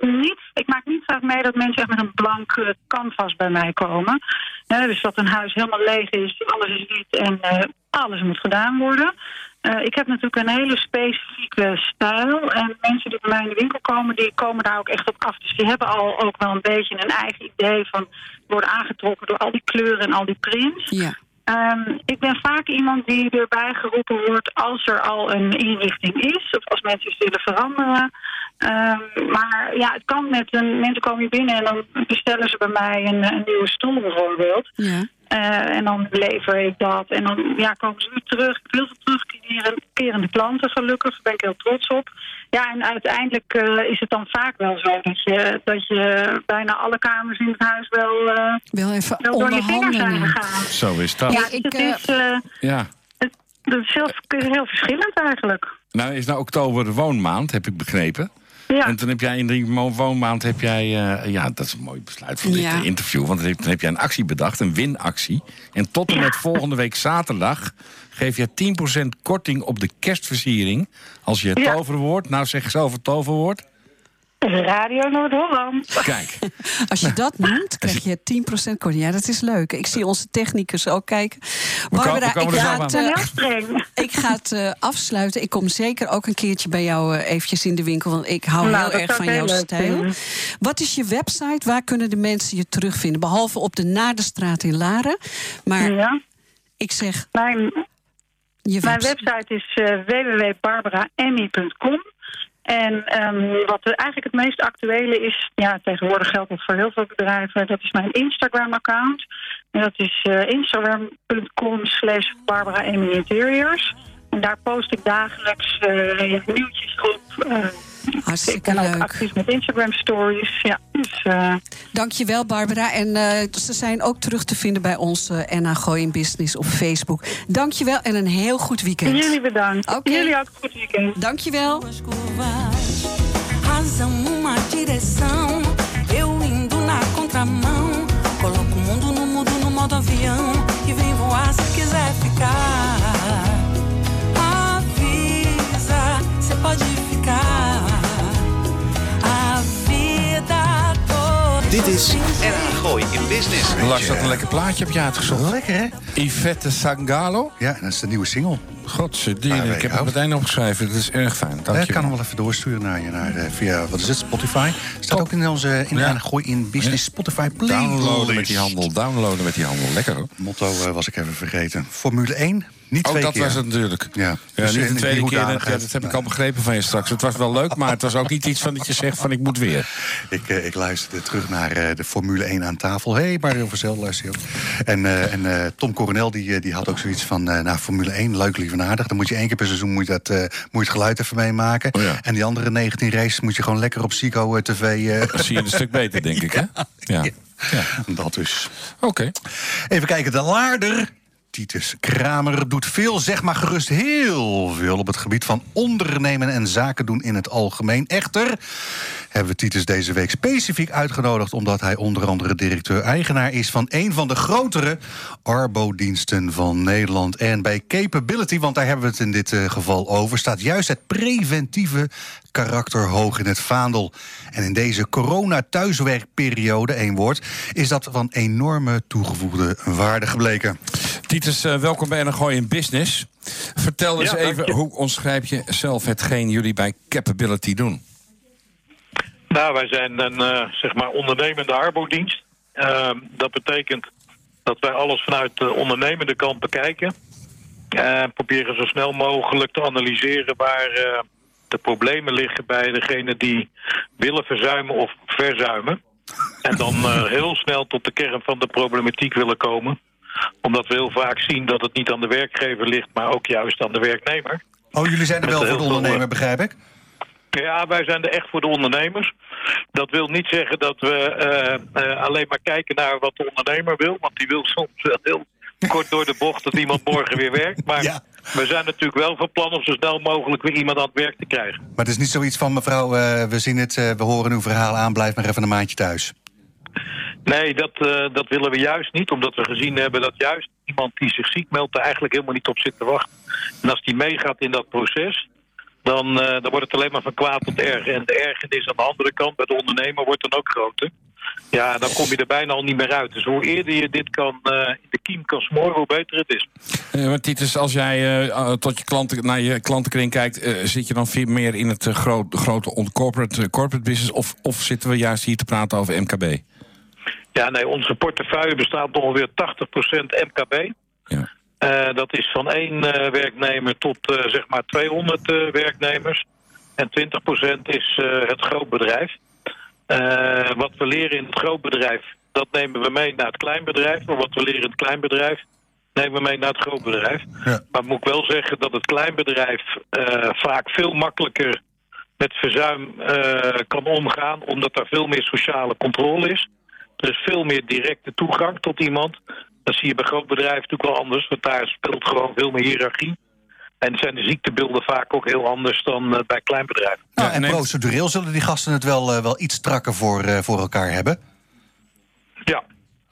niet, ik maak niet vaak mee dat mensen echt met een blank canvas bij mij komen. Dus dat een huis helemaal leeg is, alles is wit en eh, alles moet gedaan worden. Eh, ik heb natuurlijk een hele specifieke stijl. En mensen die bij mij in de winkel komen, die komen daar ook echt op af. Dus die hebben al ook wel een beetje een eigen idee van worden aangetrokken door al die kleuren en al die prints. Ja. Ehm, ik ben vaak iemand die erbij geroepen wordt als er al een inrichting is. Of als mensen iets willen veranderen. Ehm, maar ja, het kan met een... Mensen komen hier binnen en dan bestellen ze bij mij een, een nieuwe stoel bijvoorbeeld. Ja. Eh, en dan lever ik dat. En dan ja, komen ze weer terug. Ik heel veel terugkerende klanten gelukkig. Daar ben ik heel trots op. Ja, en uiteindelijk eh, is het dan vaak wel zo dat je, dat je bijna alle kamers in het huis wel, eh, Wel even wel door je vingers zijn gegaan. Zo is dat. Ja, dus ik, het eh, is, Ja. het, dat is heel, heel verschillend eigenlijk. Nou is nou oktober de woonmaand, heb ik begrepen. Ja. En toen heb jij in die woonmaand heb jij, eh, ja, dat is een mooi besluit voor dit Ja. eh, interview. Want dan heb, jij een actie bedacht, een winactie. En tot en met volgende week zaterdag geef je 10% korting op de kerstversiering. Als je het toverwoord, nou zeg zelf het toverwoord. Radio Noord-Holland. Kijk, Als je dat noemt, krijg je 10% korting. Ja, dat is leuk. Ik zie onze technicus ook kijken. Barbara, we komen ik ga het, Ik eh. Ik ga het eh, afsluiten. Ik kom zeker ook een keertje bij jou eh, eventjes in de winkel. Want ik hou Nou, heel erg van jouw stijl. vinden. Wat is je website? Waar kunnen de mensen je terugvinden? Behalve op de Naderstraat in Laren. Maar Ja. ik zeg Mijn, je mijn website. is eh www.barbaraemmy.com. En ehm, wat eigenlijk het meest actuele is, ja, tegenwoordig geldt dat voor heel veel bedrijven, dat is mijn Instagram-account. En dat is eh, instagram.com slash Barbara Interiors. En daar post ik dagelijks eh, nieuwtjes op. eh, ik ben ook actief met Instagram stories. Ja, dus, eh, Dankjewel, Barbara. En eh, ze zijn ook terug te vinden bij ons eh NA Gooi in Business op Facebook. Dankjewel en een heel goed weekend. Jullie bedankt. Oké. Jullie ook een goed weekend. Dankjewel. Razão, in Business. Lars, dat een lekker plaatje heb je uitgezocht. Lekker, hè? Yvette Sangalo. Ja, dat is de nieuwe single. Godzijdank, Ah, ik heb het meteen opgeschreven. Dat is erg fijn, dank Ik kan hem wel even doorsturen naar je naar, eh, via, wat is het, Spotify. Staat ook in onze in Ja. de Gooi in Business Spotify playlist. Downloaden met die handel, downloaden met die handel. Lekker hoor. Motto eh, was ik even vergeten. Formule 1, niet twee dat keer. was het natuurlijk. Ja, Ja, Dus niet de tweede keer, dat, hoedanigheid. ja, dat heb ik al begrepen van je straks. Het was wel leuk, maar het was ook niet iets van dat je zegt van ik moet weer. Ik, eh, ik luisterde terug naar eh, de Formule 1 aan tafel. Hé, hey, Mario Verzel luister je ook. En, eh, en Tom Coronel die, die had ook zoiets van... nou, Formule 1, leuk, lief en aardig. Dan moet je één keer per seizoen moet je, dat, moet je het geluid even meemaken. Oh ja. En die andere 19 races moet je gewoon lekker op Psycho TV... Dat zie je een stuk beter, denk ik, hè? Ja. ja. Dat dus. Oké. Even kijken, de laarder. Titus Kramer doet veel, zeg maar gerust heel veel... op het gebied van ondernemen en zaken doen in het algemeen. Echter hebben we Titus deze week specifiek uitgenodigd... omdat hij onder andere directeur-eigenaar is... van een van de grotere Arbo-diensten van Nederland. En bij Capability, want daar hebben we het in dit eh, geval over... staat juist het preventieve karakter hoog in het vaandel. En in deze corona-thuiswerkperiode, één woord... is dat van enorme toegevoegde waarde gebleken. Titus, eh, welkom bij Gooi in Business. Vertel eens Ja, even, hoe omschrijf je zelf hetgeen jullie bij Capability doen? Nou, wij zijn een eh, zeg maar ondernemende arbodienst. Ehm, dat betekent dat wij alles vanuit de ondernemende kant bekijken. En proberen zo snel mogelijk te analyseren waar eh, de problemen liggen bij degene die willen verzuimen of verzuimen. En dan heel snel tot de kern van de problematiek willen komen. Omdat we heel vaak zien dat het niet aan de werkgever ligt, maar ook juist aan de werknemer. Oh, jullie zijn er wel voor de ondernemer, begrijp ik? Ja, wij zijn er echt voor de ondernemers. Dat wil niet zeggen dat we eh, eh, alleen maar kijken naar wat de ondernemer wil. Want die wil soms wel heel kort door de bocht dat iemand morgen weer werkt. Maar we zijn natuurlijk wel van plan om zo snel mogelijk weer iemand aan het werk te krijgen. Maar het is niet zoiets van, mevrouw, eh, we zien het, we horen uw verhaal aan... blijf maar even een maandje thuis. Nee, dat, eh, dat willen we juist niet. Omdat we gezien hebben dat juist iemand die zich ziek meldt... er eigenlijk helemaal niet op zit te wachten. En als die meegaat in dat proces... Dan, eh, dan wordt het alleen maar van kwaad tot erg. En de ergernis aan de andere kant bij de ondernemer wordt dan ook groter. Ja, dan kom je er bijna al niet meer uit. Dus hoe eerder je dit kan, eh, de kiem kan smoren, hoe beter het is. Eh, maar Titus, als jij tot je klanten, naar je klantenkring kijkt... zit je dan veel meer in het groot, grote corporate, corporate business... Of, of zitten we juist hier te praten over MKB? Ja, nee, onze portefeuille bestaat ongeveer 80% MKB. Ja. Eh, dat is van één eh, werknemer tot eh, zeg maar 200 eh, werknemers. En 20% is het grootbedrijf. Wat we leren in het grootbedrijf, dat nemen we mee naar het kleinbedrijf. Maar wat we leren in het kleinbedrijf, nemen we mee naar het grootbedrijf. Maar moet ik wel zeggen dat het kleinbedrijf vaak veel makkelijker met verzuim kan omgaan, omdat er veel meer sociale controle is. Er is veel meer directe toegang tot iemand. Dat zie je bij groot bedrijf natuurlijk wel anders, want daar speelt gewoon veel meer hiërarchie. En zijn de ziektebeelden vaak ook heel anders dan eh, bij klein bedrijf. Nou, en procedureel zullen die gasten het wel, eh, wel iets strakker voor, eh, voor elkaar hebben? Ja.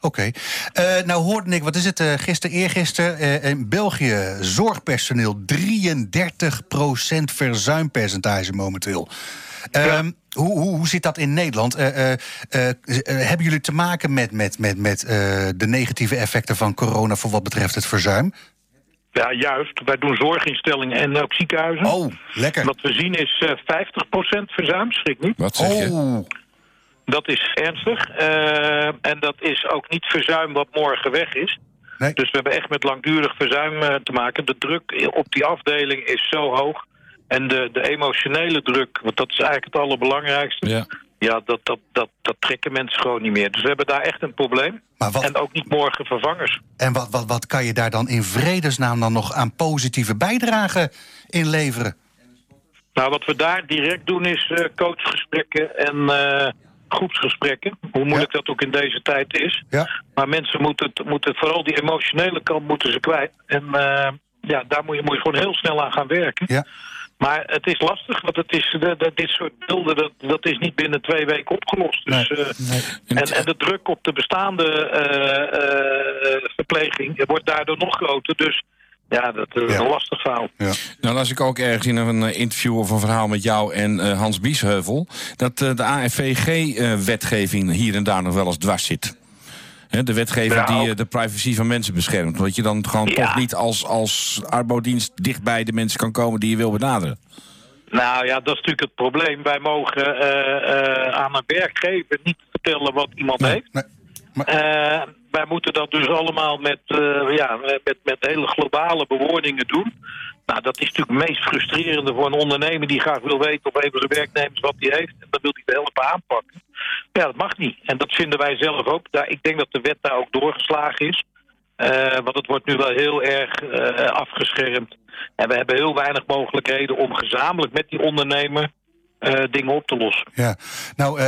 Oké. Eh, nou hoorde ik, wat is het, gisteren, eergisteren... eh, in België zorgpersoneel 33% verzuimpercentage momenteel. Ehm, hoe, hoe, hoe zit dat in Nederland? Eh, eh, eh, hebben jullie te maken met, met, met, met eh, de negatieve effecten van corona... voor wat betreft het verzuim? Ja, juist. Wij doen zorginstellingen en ook ziekenhuizen. Oh, lekker. Wat we zien is eh 50% verzuim, schrik niet. Wat zeg je? Oh. Dat is ernstig. Eh, en dat is ook niet verzuim wat morgen weg is. Dus we hebben echt met langdurig verzuim eh, te maken. De druk op die afdeling is zo hoog. En de, de emotionele druk, want dat is eigenlijk het allerbelangrijkste. Ja. Ja, dat, dat, dat, dat trekken mensen gewoon niet meer. Dus we hebben daar echt een probleem. En ook niet morgen vervangers. En wat, wat, wat kan je daar dan in vredesnaam dan nog aan positieve bijdrage in leveren? Nou, wat we daar direct doen is eh, coachgesprekken en eh, groepsgesprekken. Hoe moeilijk dat ook in deze tijd is. Ja. Maar mensen moeten, het- moeten vooral die emotionele kant moeten ze kwijt. En eh, ja, daar moet je, moet je gewoon heel snel aan gaan werken. Ja. Maar het is lastig, want het is, de, de- dit soort beelden, dat, dat is niet binnen twee weken opgelost. Dus, eh, en, en de druk op de bestaande eh, eh, verpleging wordt daardoor nog groter. Dus ja, dat is een lastig verhaal. Nou las ik ook ergens in een interview of een verhaal met jou en eh, Hans Biesheuvel... dat eh, de AFVG-wetgeving hier en daar nog wel eens dwars zit. De wetgeving Ja, die eh, de privacy van mensen beschermt. Dat je dan gewoon Ja. toch niet als, als arbodienst dichtbij de mensen kan komen die je wil benaderen. Nou ja, dat is natuurlijk het probleem. Wij mogen eh, eh, aan een werkgever niet vertellen wat iemand heeft. Eh, wij moeten dat dus allemaal met, eh, ja, met, met hele globale bewoordingen doen. Nou, dat is natuurlijk het meest frustrerende voor een ondernemer die graag wil weten op een van zijn werknemers wat hij heeft. En dan wil hij het helpen aanpakken. Ja, dat mag niet. En dat vinden wij zelf ook. Daar, ik denk dat de wet daar ook doorgeslagen is. Eh, want het wordt nu wel heel erg eh, afgeschermd. En we hebben heel weinig mogelijkheden om gezamenlijk met die ondernemer eh, dingen op te lossen. Ja, nou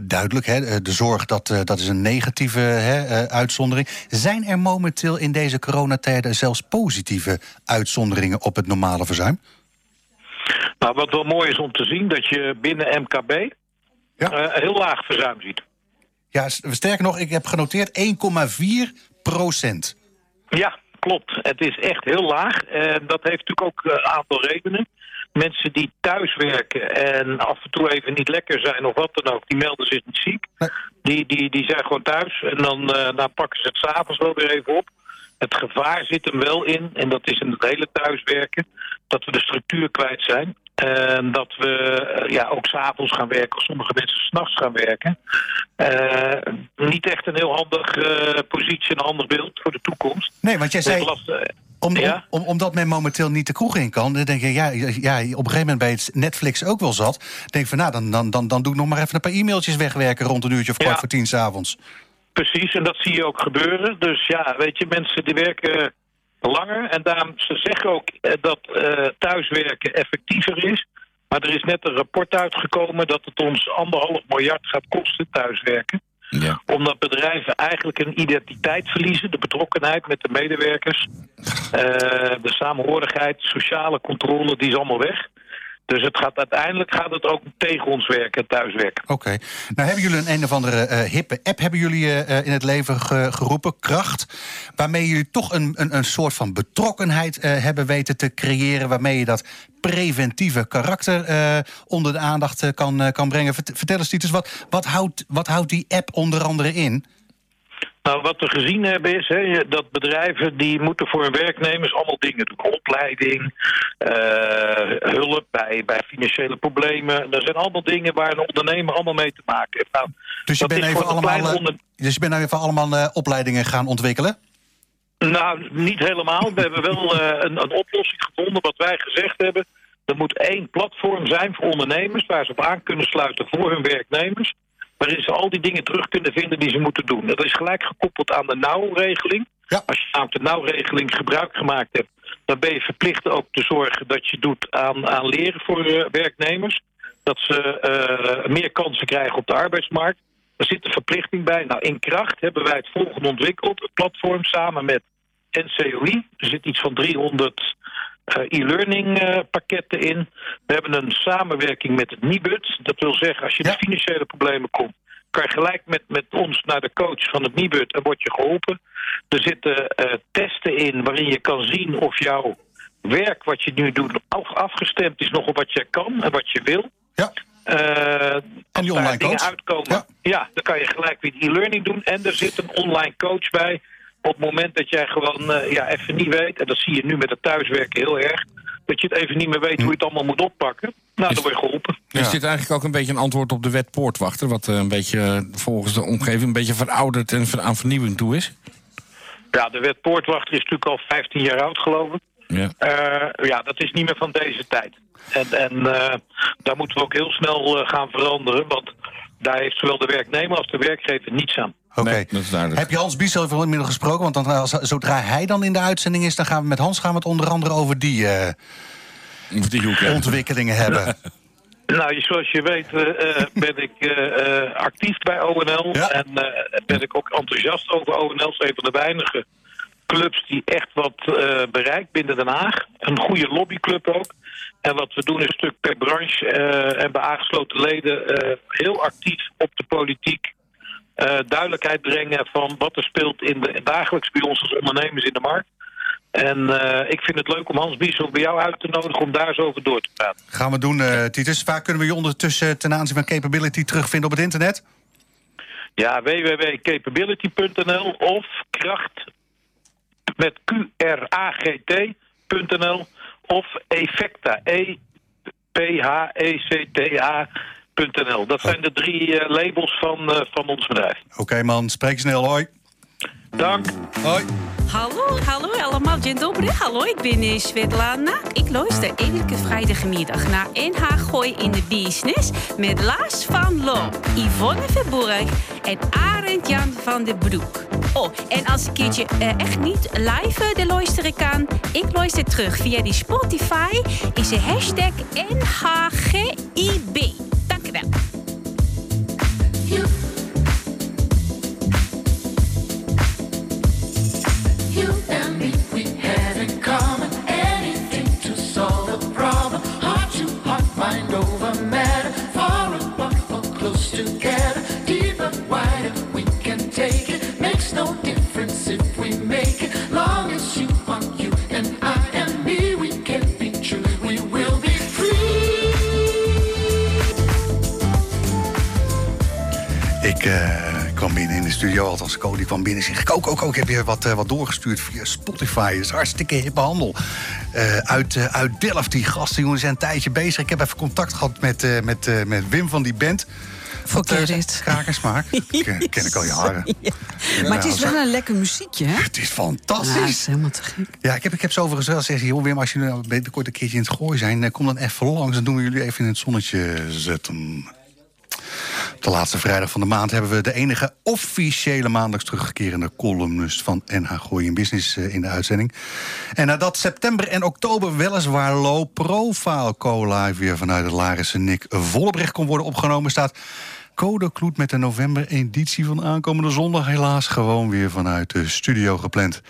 duidelijk, hè, de zorg dat, dat is een negatieve hè, uitzondering. Zijn er momenteel in deze coronatijden zelfs positieve uitzonderingen op het normale verzuim? Nou, wat wel mooi is om te zien, dat je binnen MKB eh, een heel laag verzuim ziet. Ja, sterker nog, ik heb genoteerd 1,4 procent. Ja, klopt. Het is echt heel laag. En dat heeft natuurlijk ook eh, een aantal redenen. Mensen die thuiswerken en af en toe even niet lekker zijn of wat dan ook, die melden zich niet ziek. Die, die, die zijn gewoon thuis en dan, eh, dan pakken ze het s'avonds wel weer even op. Het gevaar zit hem wel in, en dat is in het hele thuiswerken, dat we de structuur kwijt zijn. En dat we eh, ja, ook s'avonds gaan werken, of sommige mensen s'nachts gaan werken. Eh, niet echt een heel handig eh, positie, een handig beeld voor de toekomst. Nee, want jij zei- eh, Om, Ja? om, om- omdat men momenteel niet de kroeg in kan, dan denk je, ja, ja, op een gegeven moment bij het Netflix ook wel zat. Denk van, nou, dan, dan, dan, dan doe ik nog maar even een paar e-mailtjes wegwerken rond een uurtje of kwart Ja. voor tien s'avonds. Precies, en dat zie je ook gebeuren. Dus ja, weet je, mensen die werken langer. En daarom, ze zeggen ook eh, dat eh, thuiswerken effectiever is. Maar er is net een rapport uitgekomen dat het ons anderhalf miljard gaat kosten, thuiswerken. Ja. Omdat bedrijven eigenlijk een identiteit verliezen, de betrokkenheid met de medewerkers. eh, de samenhorigheid, sociale controle, die is allemaal weg. Dus het gaat, uiteindelijk gaat het ook tegen ons werken, thuiswerken. Oké. Nou hebben jullie een een of andere eh, hippe app hebben jullie, eh, eh, in het leven ge- geroepen, Kracht. Waarmee jullie toch een, een, een soort van betrokkenheid hebben weten te creëren. Waarmee je dat preventieve karakter onder de aandacht kan, kan brengen. Vert- Vertel eens, Titus, wat, wat, houdt, wat houdt die app onder andere in? Nou, wat we gezien hebben is hè, dat bedrijven die moeten voor hun werknemers allemaal dingen doen. Opleiding, eh, hulp bij, bij financiële problemen. Dat zijn allemaal dingen waar een ondernemer allemaal mee te maken heeft. Nou, Dus je bent even allemaal, eh, onder- dus je bent nou even allemaal eh, opleidingen gaan ontwikkelen? Nou, niet helemaal. We hebben wel een, een oplossing gevonden. Wat wij gezegd hebben. Er moet één platform zijn voor ondernemers waar ze op aan kunnen sluiten voor hun werknemers. Waarin ze al die dingen terug kunnen vinden die ze moeten doen. Dat is gelijk gekoppeld aan de nauwregeling. Als je namelijk de nauwregeling gebruik gemaakt hebt, dan ben je verplicht ook te zorgen dat je doet aan, aan leren voor eh, werknemers. Dat ze eh, meer kansen krijgen op de arbeidsmarkt. Er zit een verplichting bij. Nou, in kracht hebben wij het volgende ontwikkeld. Het platform samen met NCOI. Er zit iets van 300 eh, e-learning eh, pakketten in. We hebben een samenwerking met het Nibud. Dat wil zeggen, als je in financiële problemen komt... kan je gelijk met, met ons naar de coach van het Nibud en word je geholpen. Er zitten eh, testen in waarin je kan zien of jouw werk wat je nu doet... af- afgestemd is nog op wat je kan en wat je wil. Ja. en die online coach? uitkomen, ja. dan kan je gelijk weer e-learning doen. En er zit een online coach bij. Op het moment dat jij gewoon eh, ja, even niet weet, en dat zie je nu met het thuiswerken heel erg, dat je het even niet meer weet hoe je het allemaal moet oppakken. Nou, dan word je geholpen. Is dit eigenlijk ook een beetje een antwoord op de wet poortwachter... wat eh, een beetje eh, volgens de omgeving een beetje verouderd en ver- aan vernieuwing toe is? Ja, de wet Poortwachter is natuurlijk al 15 jaar oud, geloof ik. Ja. Eh, ja, dat is niet meer van deze tijd. En, en eh, daar moeten we ook heel snel gaan veranderen. Want daar heeft zowel de werknemer als de werkgever niets aan. Oké. Heb je Hans Bies over inmiddels gesproken? Want dan, als, zodra hij dan in de uitzending is... dan gaan we met Hans gaan we het onder andere over die, eh, ontwikkelingen hebben. Nou, zoals je weet eh, eh, ben ik eh, eh, actief bij ONL. En eh, ben ik ook enthousiast over ONL. Het is een van de weinige clubs die echt wat eh, bereikt binnen Den Haag. Een goede lobbyclub ook. En wat we doen is een stuk per branche eh, en bij aangesloten leden eh, heel actief op de politiek eh, duidelijkheid brengen van wat er speelt in de, dagelijks bij ons als ondernemers in de markt. En eh, ik vind het leuk om Hans Bies ook bij jou uit te nodigen om daar eens over door te praten. Gaan we doen, eh, Titus. Waar kunnen we je ondertussen ten aanzien van capability terugvinden op het internet? Ja, www.capability.nl of kracht met Q-R-A-G-T.nl of effecta, E Dat zijn de drie eh, labels van, eh, van ons bedrijf. Oké man, spreek snel, hoi. Dank. Hoi. Hallo, hallo allemaal, dzień dobry. Hallo, ik ben eh, Svetlana. Ik luister elke vrijdagmiddag naar NH Gooi in de Business... met Lars van Loo, Yvonne Verburg en Arend Jan van den Broek. Oh, en als ik een keertje echt niet live de luisteren kan... ik luister terug via die Spotify... is de hashtag NHGIB. You and me, we had in common anything to solve a problem. Heart to heart, mind over matter. Far apart or close together. Deep and wider, we can take it. Makes no difference if we studio, althans Cody kwam binnen en zeg ik... ook, ook, ook, heb je wat, eh, wat doorgestuurd via Spotify. Dat is hartstikke hippe handel. Eh, uit, eh, uit Delft, die gasten, jongens, zijn een tijdje bezig. Ik heb even contact gehad met, met, met Wim van die band. Forget Wat, eh, it. Kaak en smaak. Ken, ken ik al jaren. Ja. Maar het is wel een lekker muziekje, hè? Het is fantastisch. Ja, het is helemaal te gek. Ja, ik heb, ik heb ze overigens wel gezegd... joh Wim, als jullie nou binnenkort een keertje in het gooi zijn... kom dan even langs, dan doen we jullie even in het zonnetje zetten. De laatste vrijdag van de maand hebben we de enige officiële maandelijks terugkerende columnist van NH Gooi in Business eh, in de uitzending. En nadat september en oktober weliswaar low profile co-live weer vanuit het Larische Nick Vollebrecht kon worden opgenomen, staat Code Kloet met de november editie van aankomende zondag helaas gewoon weer vanuit de studio gepland.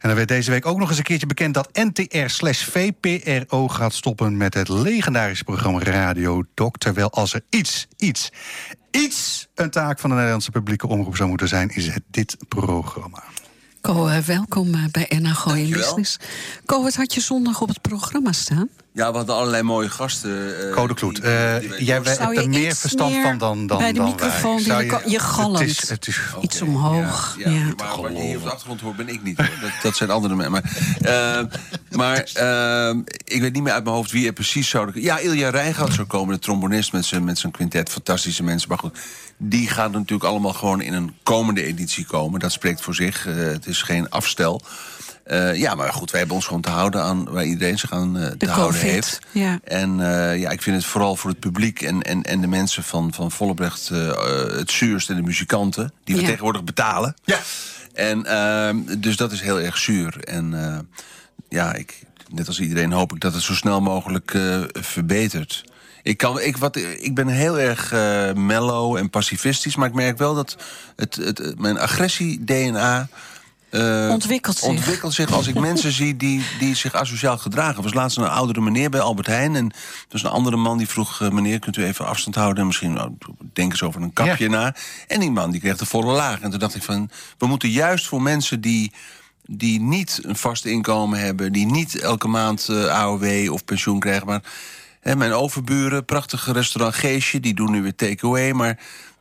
En dan werd deze week ook nog eens een keertje bekend dat NTR slash VPRO gaat stoppen met het legendarische programma Radio Doc. Terwijl als er iets, iets, iets een taak van de Nederlandse publieke omroep zou moeten zijn, is het dit programma. Ko, eh, welkom eh, bij NH Gooi. Business. Ko, wat had je zondag op het programma staan? Ja, we hadden allerlei mooie gasten. eh, Code Kloet, eh, jij Zou hebt je er meer verstand meer van dan, dan bij de dan microfoon wij. Zou ko- je galmt. Het is, het is, Iets omhoog. Ja, Ja, maar wat je hier op de achtergrond hoort, ben ik niet. Hoor. Dat, dat zijn andere mensen. Maar, eh, maar eh, ik weet niet meer uit mijn hoofd wie er precies zouden... Ja, Ilja Rijngoud zou komen, de trombonist met zijn, met zijn quintet. Fantastische mensen. Maar goed, die gaan natuurlijk allemaal gewoon in een komende editie komen. Dat spreekt voor zich. Eh, het is geen afstel. Eh, ja, maar goed, wij hebben ons gewoon te houden aan waar iedereen zich aan eh, te De houden COVID, heeft. ja. En eh, ja, ik vind het vooral voor het publiek en, en, en de mensen van, van Vollebrecht het zuurst en de muzikanten, die we Ja. tegenwoordig betalen. Ja. En ehm, dus dat is heel erg zuur. En eh, ja, ik, net als iedereen hoop ik dat het zo snel mogelijk eh, verbetert. Ik, kan, ik, wat, ik ben heel erg eh, mellow en pacifistisch, maar ik merk wel dat het, het, mijn agressie-DNA. Eh, Ontwikkelt zich. ontwikkelt zich als ik mensen zie die, die zich asociaal gedragen. Er was laatst een oudere meneer bij Albert Heijn. En er was een andere man die vroeg... eh, meneer, kunt u even afstand houden? En misschien nou, denk eens over een kapje na. En die man die kreeg de volle laag. En toen dacht ik van... we moeten juist voor mensen die die niet een vast inkomen hebben... die niet elke maand eh, AOW of pensioen krijgen... maar hè, mijn overburen, prachtige restaurant Geesje... die doen nu weer takeaway, maar...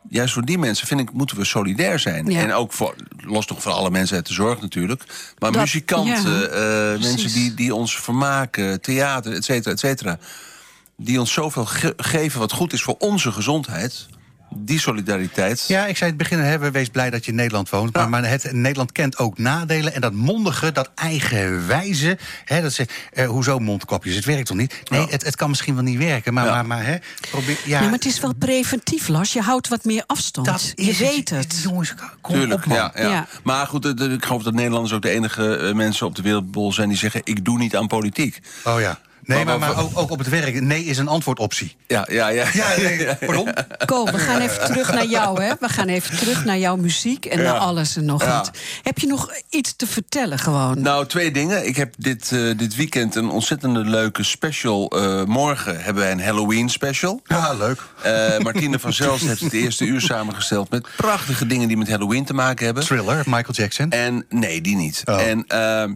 Juist voor die mensen vind ik moeten we solidair zijn. Ja. En ook voor, los nog voor alle mensen uit de zorg natuurlijk. Maar Dat- muzikanten, ja, eh, mensen die, die ons vermaken, theater, et cetera, et cetera. Die ons zoveel ge- geven wat goed is voor onze gezondheid. Die solidariteit. Ja, ik zei het begin, hè, wees blij dat je in Nederland woont. Maar, maar het, Nederland kent ook nadelen. En dat mondige, dat eigenwijze. Hè, dat ze, eh, hoezo mondkapjes? Het werkt toch niet? Nee, het, het kan misschien wel niet werken. Maar, maar, maar hè, probeer. Ja, maar het is wel preventief, Las. Je houdt wat meer afstand. Dat je het. weet het. Jongens, kom Tuurlijk, op, man. ja, ja. Ja. Maar goed, de- ik geloof dat Nederlanders ook de enige eh, mensen op de wereldbol zijn die zeggen: ik doe niet aan politiek. Oh ja. Nee, maar, Maar- maar ook, ook op het werk. Nee is een antwoordoptie. Ja, ja, ja. Ja, nee, pardon? Ko, we gaan even terug naar jou, hè? We gaan even terug naar jouw muziek en Ja. naar alles en nog Ja. wat. Heb je nog iets te vertellen gewoon? Nou, twee dingen. Ik heb dit, eh, dit weekend een ontzettende leuke special. Eh, morgen hebben wij een Halloween special. Ja, leuk. Eh, Martine van Zelst heeft het eerste uur samengesteld... met prachtige dingen die met Halloween te maken hebben. Thriller, Michael Jackson. En nee, die niet. Oh. En ehm,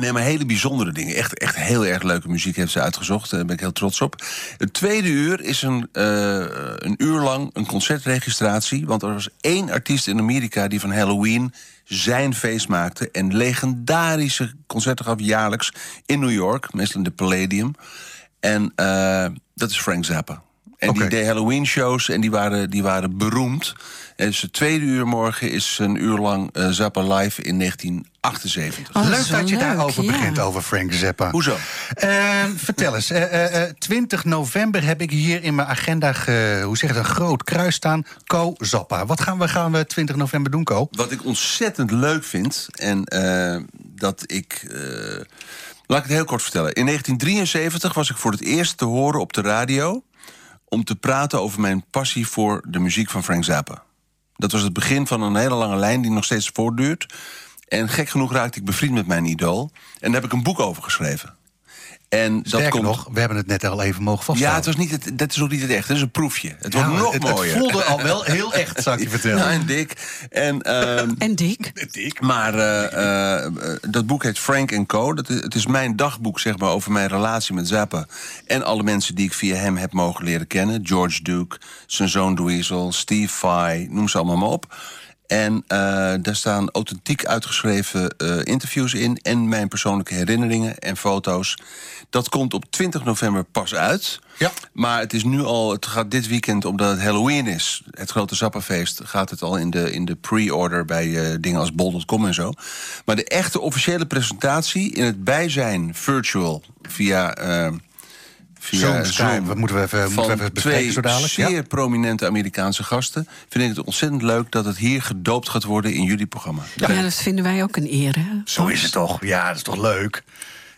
nee, maar hele bijzondere dingen. Echt, echt heel erg leuke muziek heeft ze uitgezocht. Daar ben ik heel trots op. Het tweede uur is een, eh, een uur lang een concertregistratie. Want er was één artiest in Amerika die van Halloween zijn feest maakte. En legendarische concerten gaf jaarlijks in New York. Meestal in de Palladium. En eh, dat is Frank Zappa. En die deed Halloween-shows en die waren, die waren beroemd. En dus het tweede uur morgen is een uur lang eh, Zappa live in 1978. Oh, dat leuk dat je leuk, daarover ja. begint, over Frank Zappa. Hoezo? Eh, vertel eens, eh, eh, eh, 20 november heb ik hier in mijn agenda, ge- hoe zeg je het, een groot kruis staan. Co Zappa. Wat gaan we, gaan we 20 november doen, Co? Wat ik ontzettend leuk vind, en eh, dat ik. eh, laat ik het heel kort vertellen. In 1973 was ik voor het eerst te horen op de radio. Om te praten over mijn passie voor de muziek van Frank Zappa. Dat was het begin van een hele lange lijn die nog steeds voortduurt. En gek genoeg raakte ik bevriend met mijn idool. En daar heb ik een boek over geschreven. En dat komt. nog, we hebben het net al even mogen ja, vaststellen. het was niet het, dat is nog niet het echt. Het is een proefje. Het Ja, wordt nog het, het mooier. voelde al wel heel echt, zou ik je vertellen. Ja, en dik. En, ehm, En Dick? maar eh, eh, dat boek heet Frank Co. Dat is, het is mijn dagboek zeg maar, over mijn relatie met Zappa. En alle mensen die ik via hem heb mogen leren kennen. George Duke, zijn zoon Dweezil, Steve Vai, noem ze allemaal maar op. En eh, daar staan authentiek uitgeschreven eh, interviews in... en mijn persoonlijke herinneringen en foto's. Dat komt op 20 november pas uit. Ja. Maar het is nu al, het gaat dit weekend, omdat het Halloween is, het grote Zappa-feest, gaat het al in de, in de pre-order bij eh, dingen als bol.com en zo. Maar de echte officiële presentatie in het bijzijn virtual via. Via Zoom, Skype, dat moeten we even- van moeten we even twee zo dadelijk, ja. zeer prominente Amerikaanse gasten. Vind ik het ontzettend leuk dat het hier gedoopt gaat worden in jullie programma. Ja, dat vinden wij ook een eer, hè? Zo is het toch? Ja, dat is toch leuk?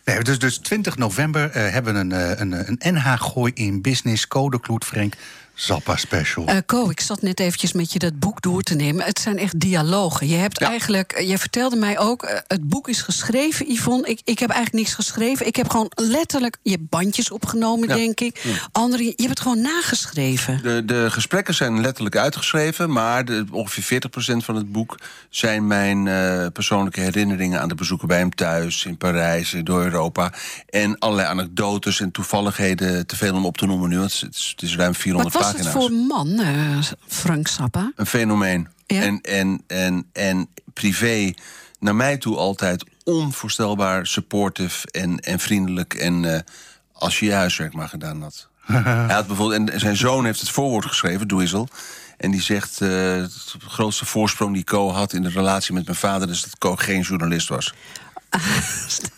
Nee, dus, dus 20 november eh, hebben we een, eh, een, eh, een NH Gooi in Business Code Kloet Frank Zappa special. Eh Ko, ik zat net eventjes met je dat boek door te nemen. Het zijn echt dialogen. Je hebt eigenlijk, eh, je vertelde mij ook, eh, het boek is geschreven, Yvonne. Ik, ik heb eigenlijk niks geschreven. Ik heb gewoon letterlijk, je hebt bandjes opgenomen, Ja. denk ik. Ja. Andere, je hebt het gewoon nageschreven. De, de gesprekken zijn letterlijk uitgeschreven, maar de, ongeveer 40% van het boek zijn mijn persoonlijke herinneringen aan de bezoeken bij hem thuis, in Parijs, door Europa. En allerlei anekdotes en toevalligheden, te veel om op te noemen nu. want Het is, het is ruim 400 Wat was het voor man, eh, Frank Zappa? Een fenomeen. Ja. En, en, en, en privé, naar mij toe altijd onvoorstelbaar supportive en, en vriendelijk. En eh, als je je huiswerk maar gedaan had. Hij had bijvoorbeeld, en zijn zoon heeft het voorwoord geschreven, Dweezil. En die zegt, eh de grootste voorsprong die Co had in de relatie met mijn vader... is dat Co geen journalist was.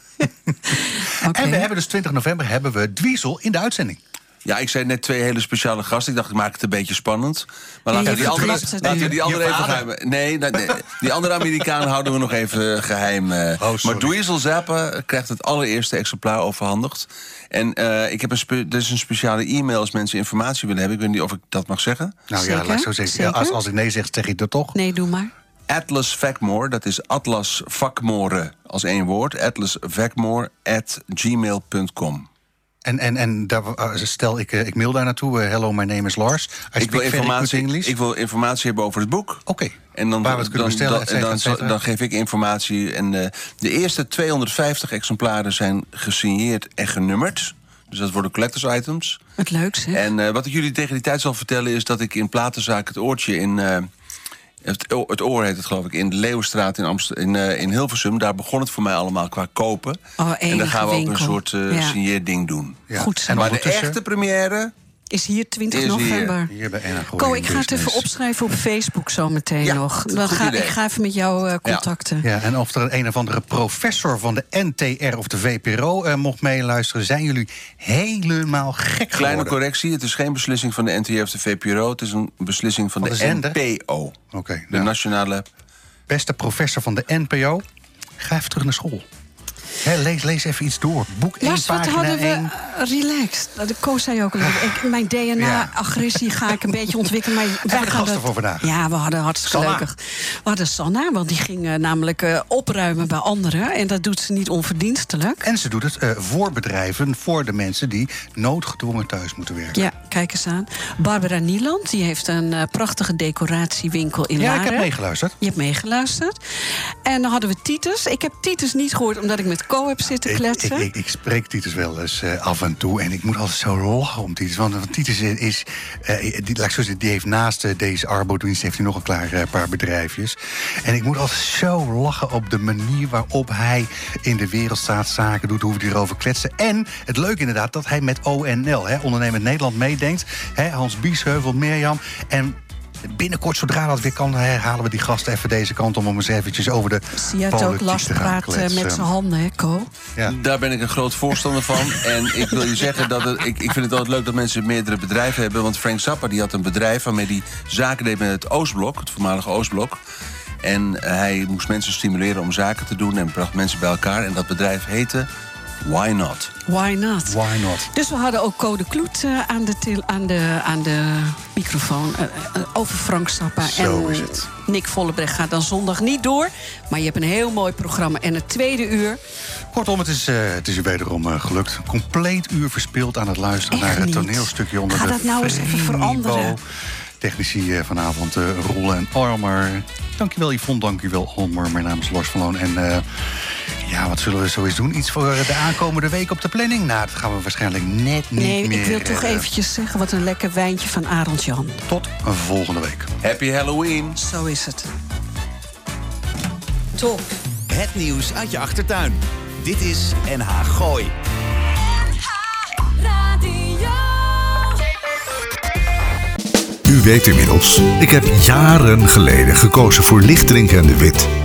En we hebben dus 20 november hebben we Dweezil in de uitzending. Ja, ik zei net twee hele speciale gasten. Ik dacht, ik maak het een beetje spannend. Maar laten we die andere, laten we die andere even geheim... Nee, nee, die andere Amerikaan houden we nog even geheim. eh. Oh, maar Dweezil Zappa krijgt het allereerste exemplaar overhandigd. En eh, ik heb een spe- is een speciale e-mail als mensen informatie willen hebben. Ik weet niet of ik dat mag zeggen. Nou ja, laat ik zo zeggen. Ja, als, als ik nee zeg, zeg ik dat toch. Nee, doe maar. Atlas Vakmore, dat is Atlas Vakmore als één woord. Atlas at gmail.com. En, en, en daar, eh, stel, ik, eh, ik mail daar naartoe. eh, hello, my name is Lars. I Ik wil, informatie, ik wil informatie hebben over het boek. Oké. En dan, Waar we het kunnen dan- bestellen, cetera, dan, dan geef ik informatie. En eh, de eerste 250 exemplaren zijn gesigneerd en genummerd. Dus dat worden collectors items. Het leukste. hè? En eh, wat ik jullie tegen die tijd zal vertellen... is dat ik in platenzaak het oortje in... eh, het, het oor heet het geloof ik, in de Leeuwenstraat in, Amst- in, eh, in Hilversum. Daar begon het voor mij allemaal qua kopen. Oh, en dan gaan we ook winkel. een soort Ja. signeerding doen. Ja. Goed. En Maar de echte première Is hier 20 Is hier. november. Hier bij Ko, ik ga het even opschrijven op Facebook zometeen Ja, nog. Dan ga, idee. ik ga even met jou eh, contacten. Ja, en of er een, een of andere professor van de NTR of de VPRO eh, mocht meeluisteren, zijn jullie helemaal gek geworden. Kleine correctie, het is geen beslissing van de NTR of de VPRO. Het is een beslissing van Van de? NPO. Oké, De Nationale... Beste professor van de NPO, ga even terug naar school. Lees, lees even iets door. Boek 1, Lars, wat pagina hadden we 1. eh, relaxed? Nou, De Koos zei ook al, ik, mijn DNA-agressie ga ik een beetje ontwikkelen. Maar wij de gasten voor vandaag. Ja, we hadden hartstikke Sanna. leuk. We hadden Sanna, want die ging eh, namelijk eh, opruimen bij anderen. En dat doet ze niet onverdienstelijk. En ze doet het voor bedrijven, voor de mensen die noodgedwongen thuis moeten werken. Ja, kijk eens aan. Barbara Nieland, die heeft een prachtige decoratiewinkel in Ja, ik Laren. heb meegeluisterd. Je hebt meegeluisterd. En dan hadden we Titus. Ik heb Titus niet gehoord omdat ik met Co heb zitten kletsen. ik, ik, ik spreek Titus wel eens eh, af en toe. En ik moet altijd zo lachen om Titus. Want, want Titus is. eh, die, laat ik zo zeggen, die heeft naast eh, deze arbodienst heeft hij nog een klaar paar bedrijfjes. En ik moet altijd zo lachen op de manier waarop hij in de wereld staat, zaken doet, hoe we erover kletsen. En het leuke inderdaad dat hij met ONL, hè, Ondernemend Nederland, meedenkt. Hè, Hans Biesheuvel, Mirjam. En binnenkort, zodra dat weer kan, hè, halen we die gasten even deze kant om om eens eventjes over de Zie je het ook politiek Lars te gaan praat kletsen. met zijn handen, hè, Co? Ja. Daar ben ik een groot voorstander van. En ik wil je zeggen dat het, ik, ik vind het altijd leuk dat mensen meerdere bedrijven hebben. Want Frank Zappa die had een bedrijf waarmee hij zaken deed met het Oostblok, het voormalige Oostblok. En hij moest mensen stimuleren om zaken te doen en bracht mensen bij elkaar. En dat bedrijf heette Why Not? Why not? Why not? Dus we hadden ook Code Kloet eh, aan, de til- aan, de, aan de microfoon eh, eh, over Frank Zappa. Zo en is het. Nick Vollebrecht gaat dan zondag niet door. Maar je hebt een heel mooi programma. En het tweede uur, Kortom, het is, het is u wederom gelukt. Een compleet uur verspeeld aan het luisteren Echt naar het niet. toneelstukje onder Ga de dat nou eens even veranderen. Technici vanavond eh Roel en Armer. Dankjewel Yvonne, dankjewel Armer. Mijn naam is Lars van Loon. En eh, ja, wat zullen we zo eens doen? Iets voor de aankomende week op de planning? Nou, dat gaan we waarschijnlijk net niet nee, meer... ik wil toch eh, eventjes zeggen... wat een lekker wijntje van Arend Jan. Tot volgende week. Happy Halloween. Zo is het. Top. Het nieuws uit je achtertuin. Dit is NH Gooi. U weet inmiddels, ik heb jaren geleden gekozen voor Lichterink en de Wit.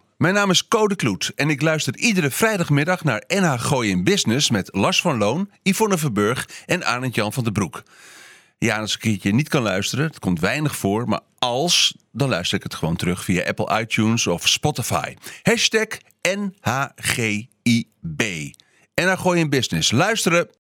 mijn naam is Code Kloet en ik luister iedere vrijdagmiddag naar NH Gooi in Business met Lars van Loon, Yvonne Verburg en Arend Jan van den Broek. Ja, als ik een niet kan luisteren, het komt weinig voor, maar als, dan luister ik het gewoon terug via Apple iTunes of Spotify. Hashtag NHGIB. NH Gooi in Business. Luisteren!